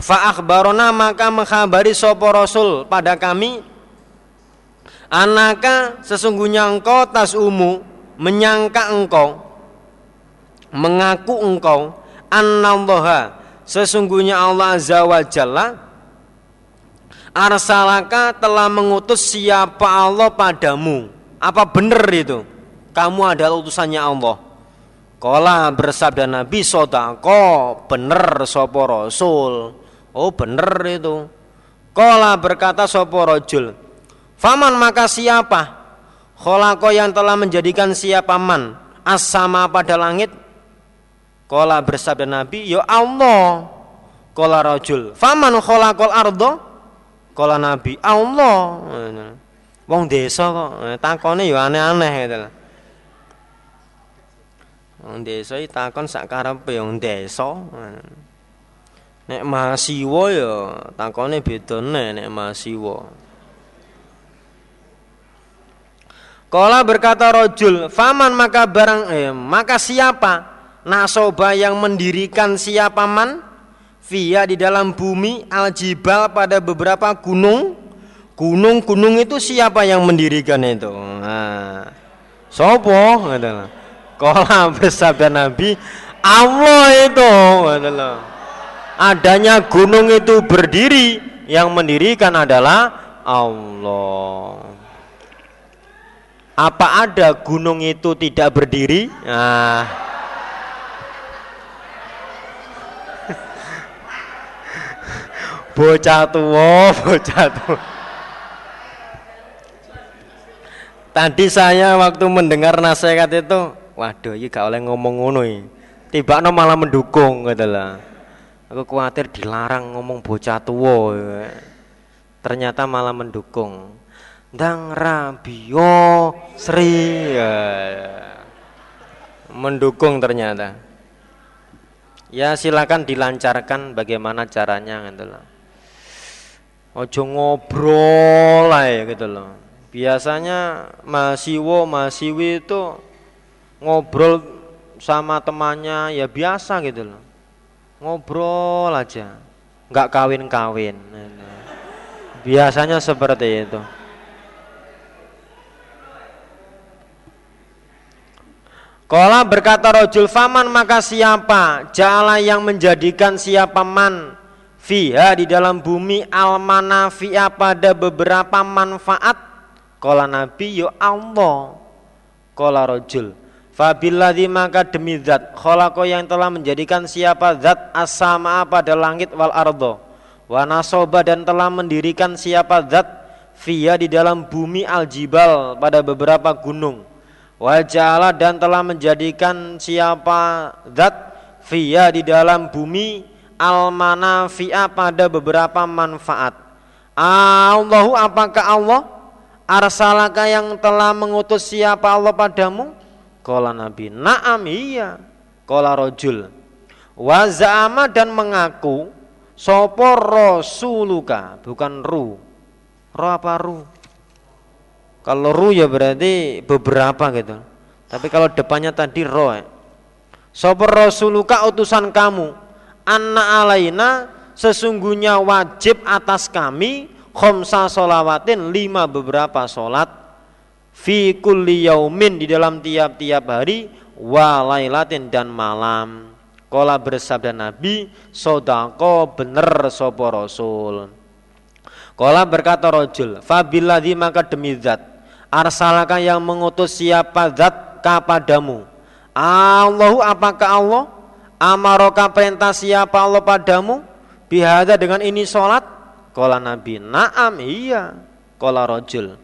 Fa akhbarona maka menghabari sopo rasul pada kami anaka sesungguhnya engkau tas umu menyangka engkau mengaku engkau annallaha sesungguhnya Allah azza wa jalla arsalaka telah mengutus siapa Allah padamu. Apa benar itu? Kamu adalah utusannya Allah. Kala bersabda Nabi sodako bener sopo rasul? Oh bener itu. Kala berkata sopo rojul Faman maka siapa Kholako yang telah menjadikan siapa man As-sama pada langit Kola bersabda Nabi, ya Allah. Kola rajul, faman kholakol ardo? Kola Nabi, Allah. Wong desa kok, eh, takone ya aneh-aneh gitu lah. Wong desa iki takon sak wong desa. Nek mahasiwa ya takone bedane nek mahasiwa. Kala berkata rojul, faman maka barang eh, maka siapa? Nasoba yang mendirikan siapa man? Via di dalam bumi aljibal pada beberapa gunung. Gunung-gunung itu siapa yang mendirikan itu? Nah, sopo? Adalah kola bersabda Nabi Allah itu adalah adanya gunung itu berdiri yang mendirikan adalah Allah apa ada gunung itu tidak berdiri? Nah bocah tua bocah tua. Tadi saya waktu mendengar nasihat itu waduh ini gak oleh ngomong ngono tiba no malah mendukung gitu aku khawatir dilarang ngomong bocah tua. Ternyata malah mendukung dang rabio sri. Ya. mendukung ternyata. Ya silakan dilancarkan bagaimana caranya gitu lah ojo ngobrol lah ya gitu loh. Biasanya mahasiswa mahasiswi itu ngobrol sama temannya ya biasa gitu loh. Ngobrol aja. Nggak kawin-kawin biasanya seperti itu Kala berkata rojul faman maka siapa jala yang menjadikan siapa man fiha di dalam bumi al manafi'a pada beberapa manfaat? Kala nabi yo Allah. Kala rojul Fabilladhi maka demi zat Kholako yang telah menjadikan siapa zat asama pada langit wal ardo. Wa nasoba dan telah mendirikan siapa zat Via di dalam bumi aljibal pada beberapa gunung Wajala dan telah menjadikan siapa zat Via di dalam bumi al manafi'a pada beberapa manfaat. Allahu apakah Allah arsalaka yang telah mengutus siapa Allah padamu? Kala Nabi, na'am iya. Kala rojul. Waza'ama dan mengaku sopo rasuluka bukan ru. Ro apa ru? Kalau ru ya berarti beberapa gitu. Tapi kalau depannya tadi ro. Ya. Rasuluka utusan kamu anna alaina sesungguhnya wajib atas kami khomsa solawatin lima beberapa solat fi kulli yaumin di dalam tiap-tiap hari wa lailatin dan malam Kola bersabda Nabi Sodako bener sopo Rasul Kola berkata rojul Fabilladhi maka demi zat Arsalaka yang mengutus siapa zat kepadamu Allahu apakah Allah Amaroka perintah siapa Allah padamu? Bihada dengan ini sholat? Kola Nabi, naam iya. Kola rojul.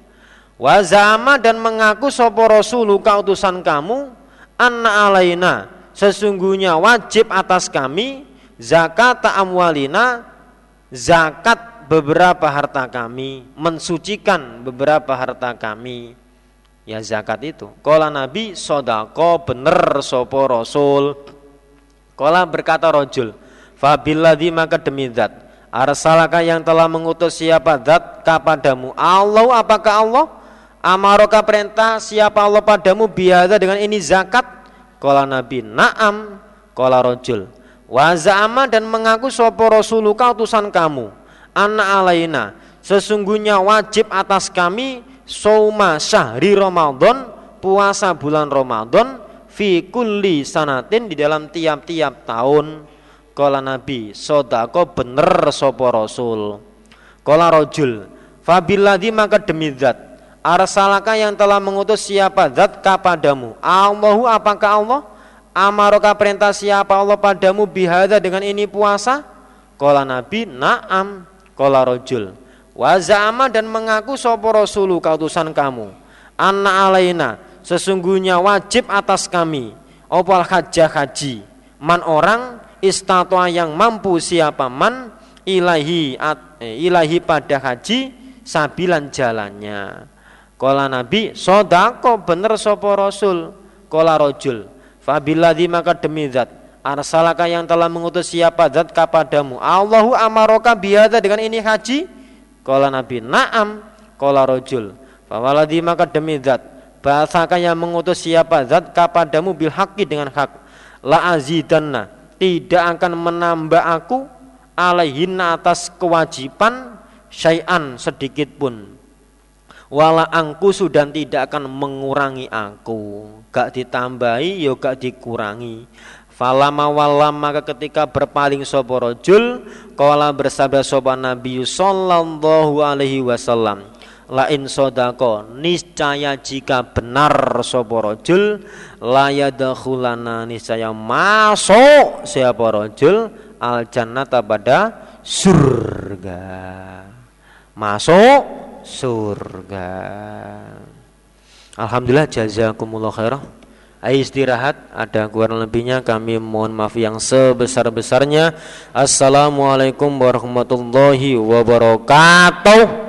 Wazama dan mengaku sopo rasuluka utusan kamu anna alaina sesungguhnya wajib atas kami zakat amwalina zakat beberapa harta kami mensucikan beberapa harta kami. Ya zakat itu. Kola nabi sodako bener sopo rasul? Kala berkata rojul Fabilladzi maka demi zat arsalaka yang telah mengutus siapa zat kepadamu? Allah apakah Allah? Amaroka perintah siapa Allah padamu? Biasa dengan ini zakat. Kala Nabi Naam. Kala rojul Waza'ama dan mengaku sopo rasuluka utusan kamu Anak alaina. Sesungguhnya wajib atas kami Soma syahri Ramadan Puasa bulan Ramadan Fi kulli sanatin di dalam tiap-tiap tahun. Kala Nabi Sodako bener sopo rasul. Kala rojul Fabilladhi maka demi zat Arsalaka yang telah mengutus siapa zat kepadamu? Allahu apakah Allah? Amaroka perintah siapa Allah padamu? Bihada dengan ini puasa? Kola Nabi, naam. Kola rojul. Waza'ama dan mengaku sopo rasulu kautusan kamu. Anna alaina, sesungguhnya wajib atas kami. Opal hajjah haji. Man orang istatwa yang mampu siapa man ilahi at, eh, ilahi pada haji sabilan jalannya. Kola Nabi, sodako bener sopo rasul. Kola rojul Fabilladhi maka demi zat Arsalaka yang telah mengutus siapa zat kepadamu. Allahu amaroka biada dengan ini haji. Kala Nabi Naam. Kala rojul Fawaladhi maka demi zat. Bahasaka yang mengutus siapa zat kepadamu bil haqi dengan hak. La azidanna Tidak akan menambah aku Alaihinna atas kewajiban Syai'an sedikit pun. Wala angkusu dan tidak akan mengurangi aku. Gak ditambahi yo gak dikurangi Falama wala maka ketika berpaling sopo rojul Kala bersabda sopo Nabi Sallallahu alaihi wasallam Lain sodako niscaya jika benar sopo rojul Layadakhulana niscaya masuk siapa rojul Al jannata pada surga Masuk surga. Alhamdulillah jazakumullah khairah. Istirahat, ada kurang lebihnya kami mohon maaf yang sebesar-besarnya. Assalamualaikum warahmatullahi wabarakatuh.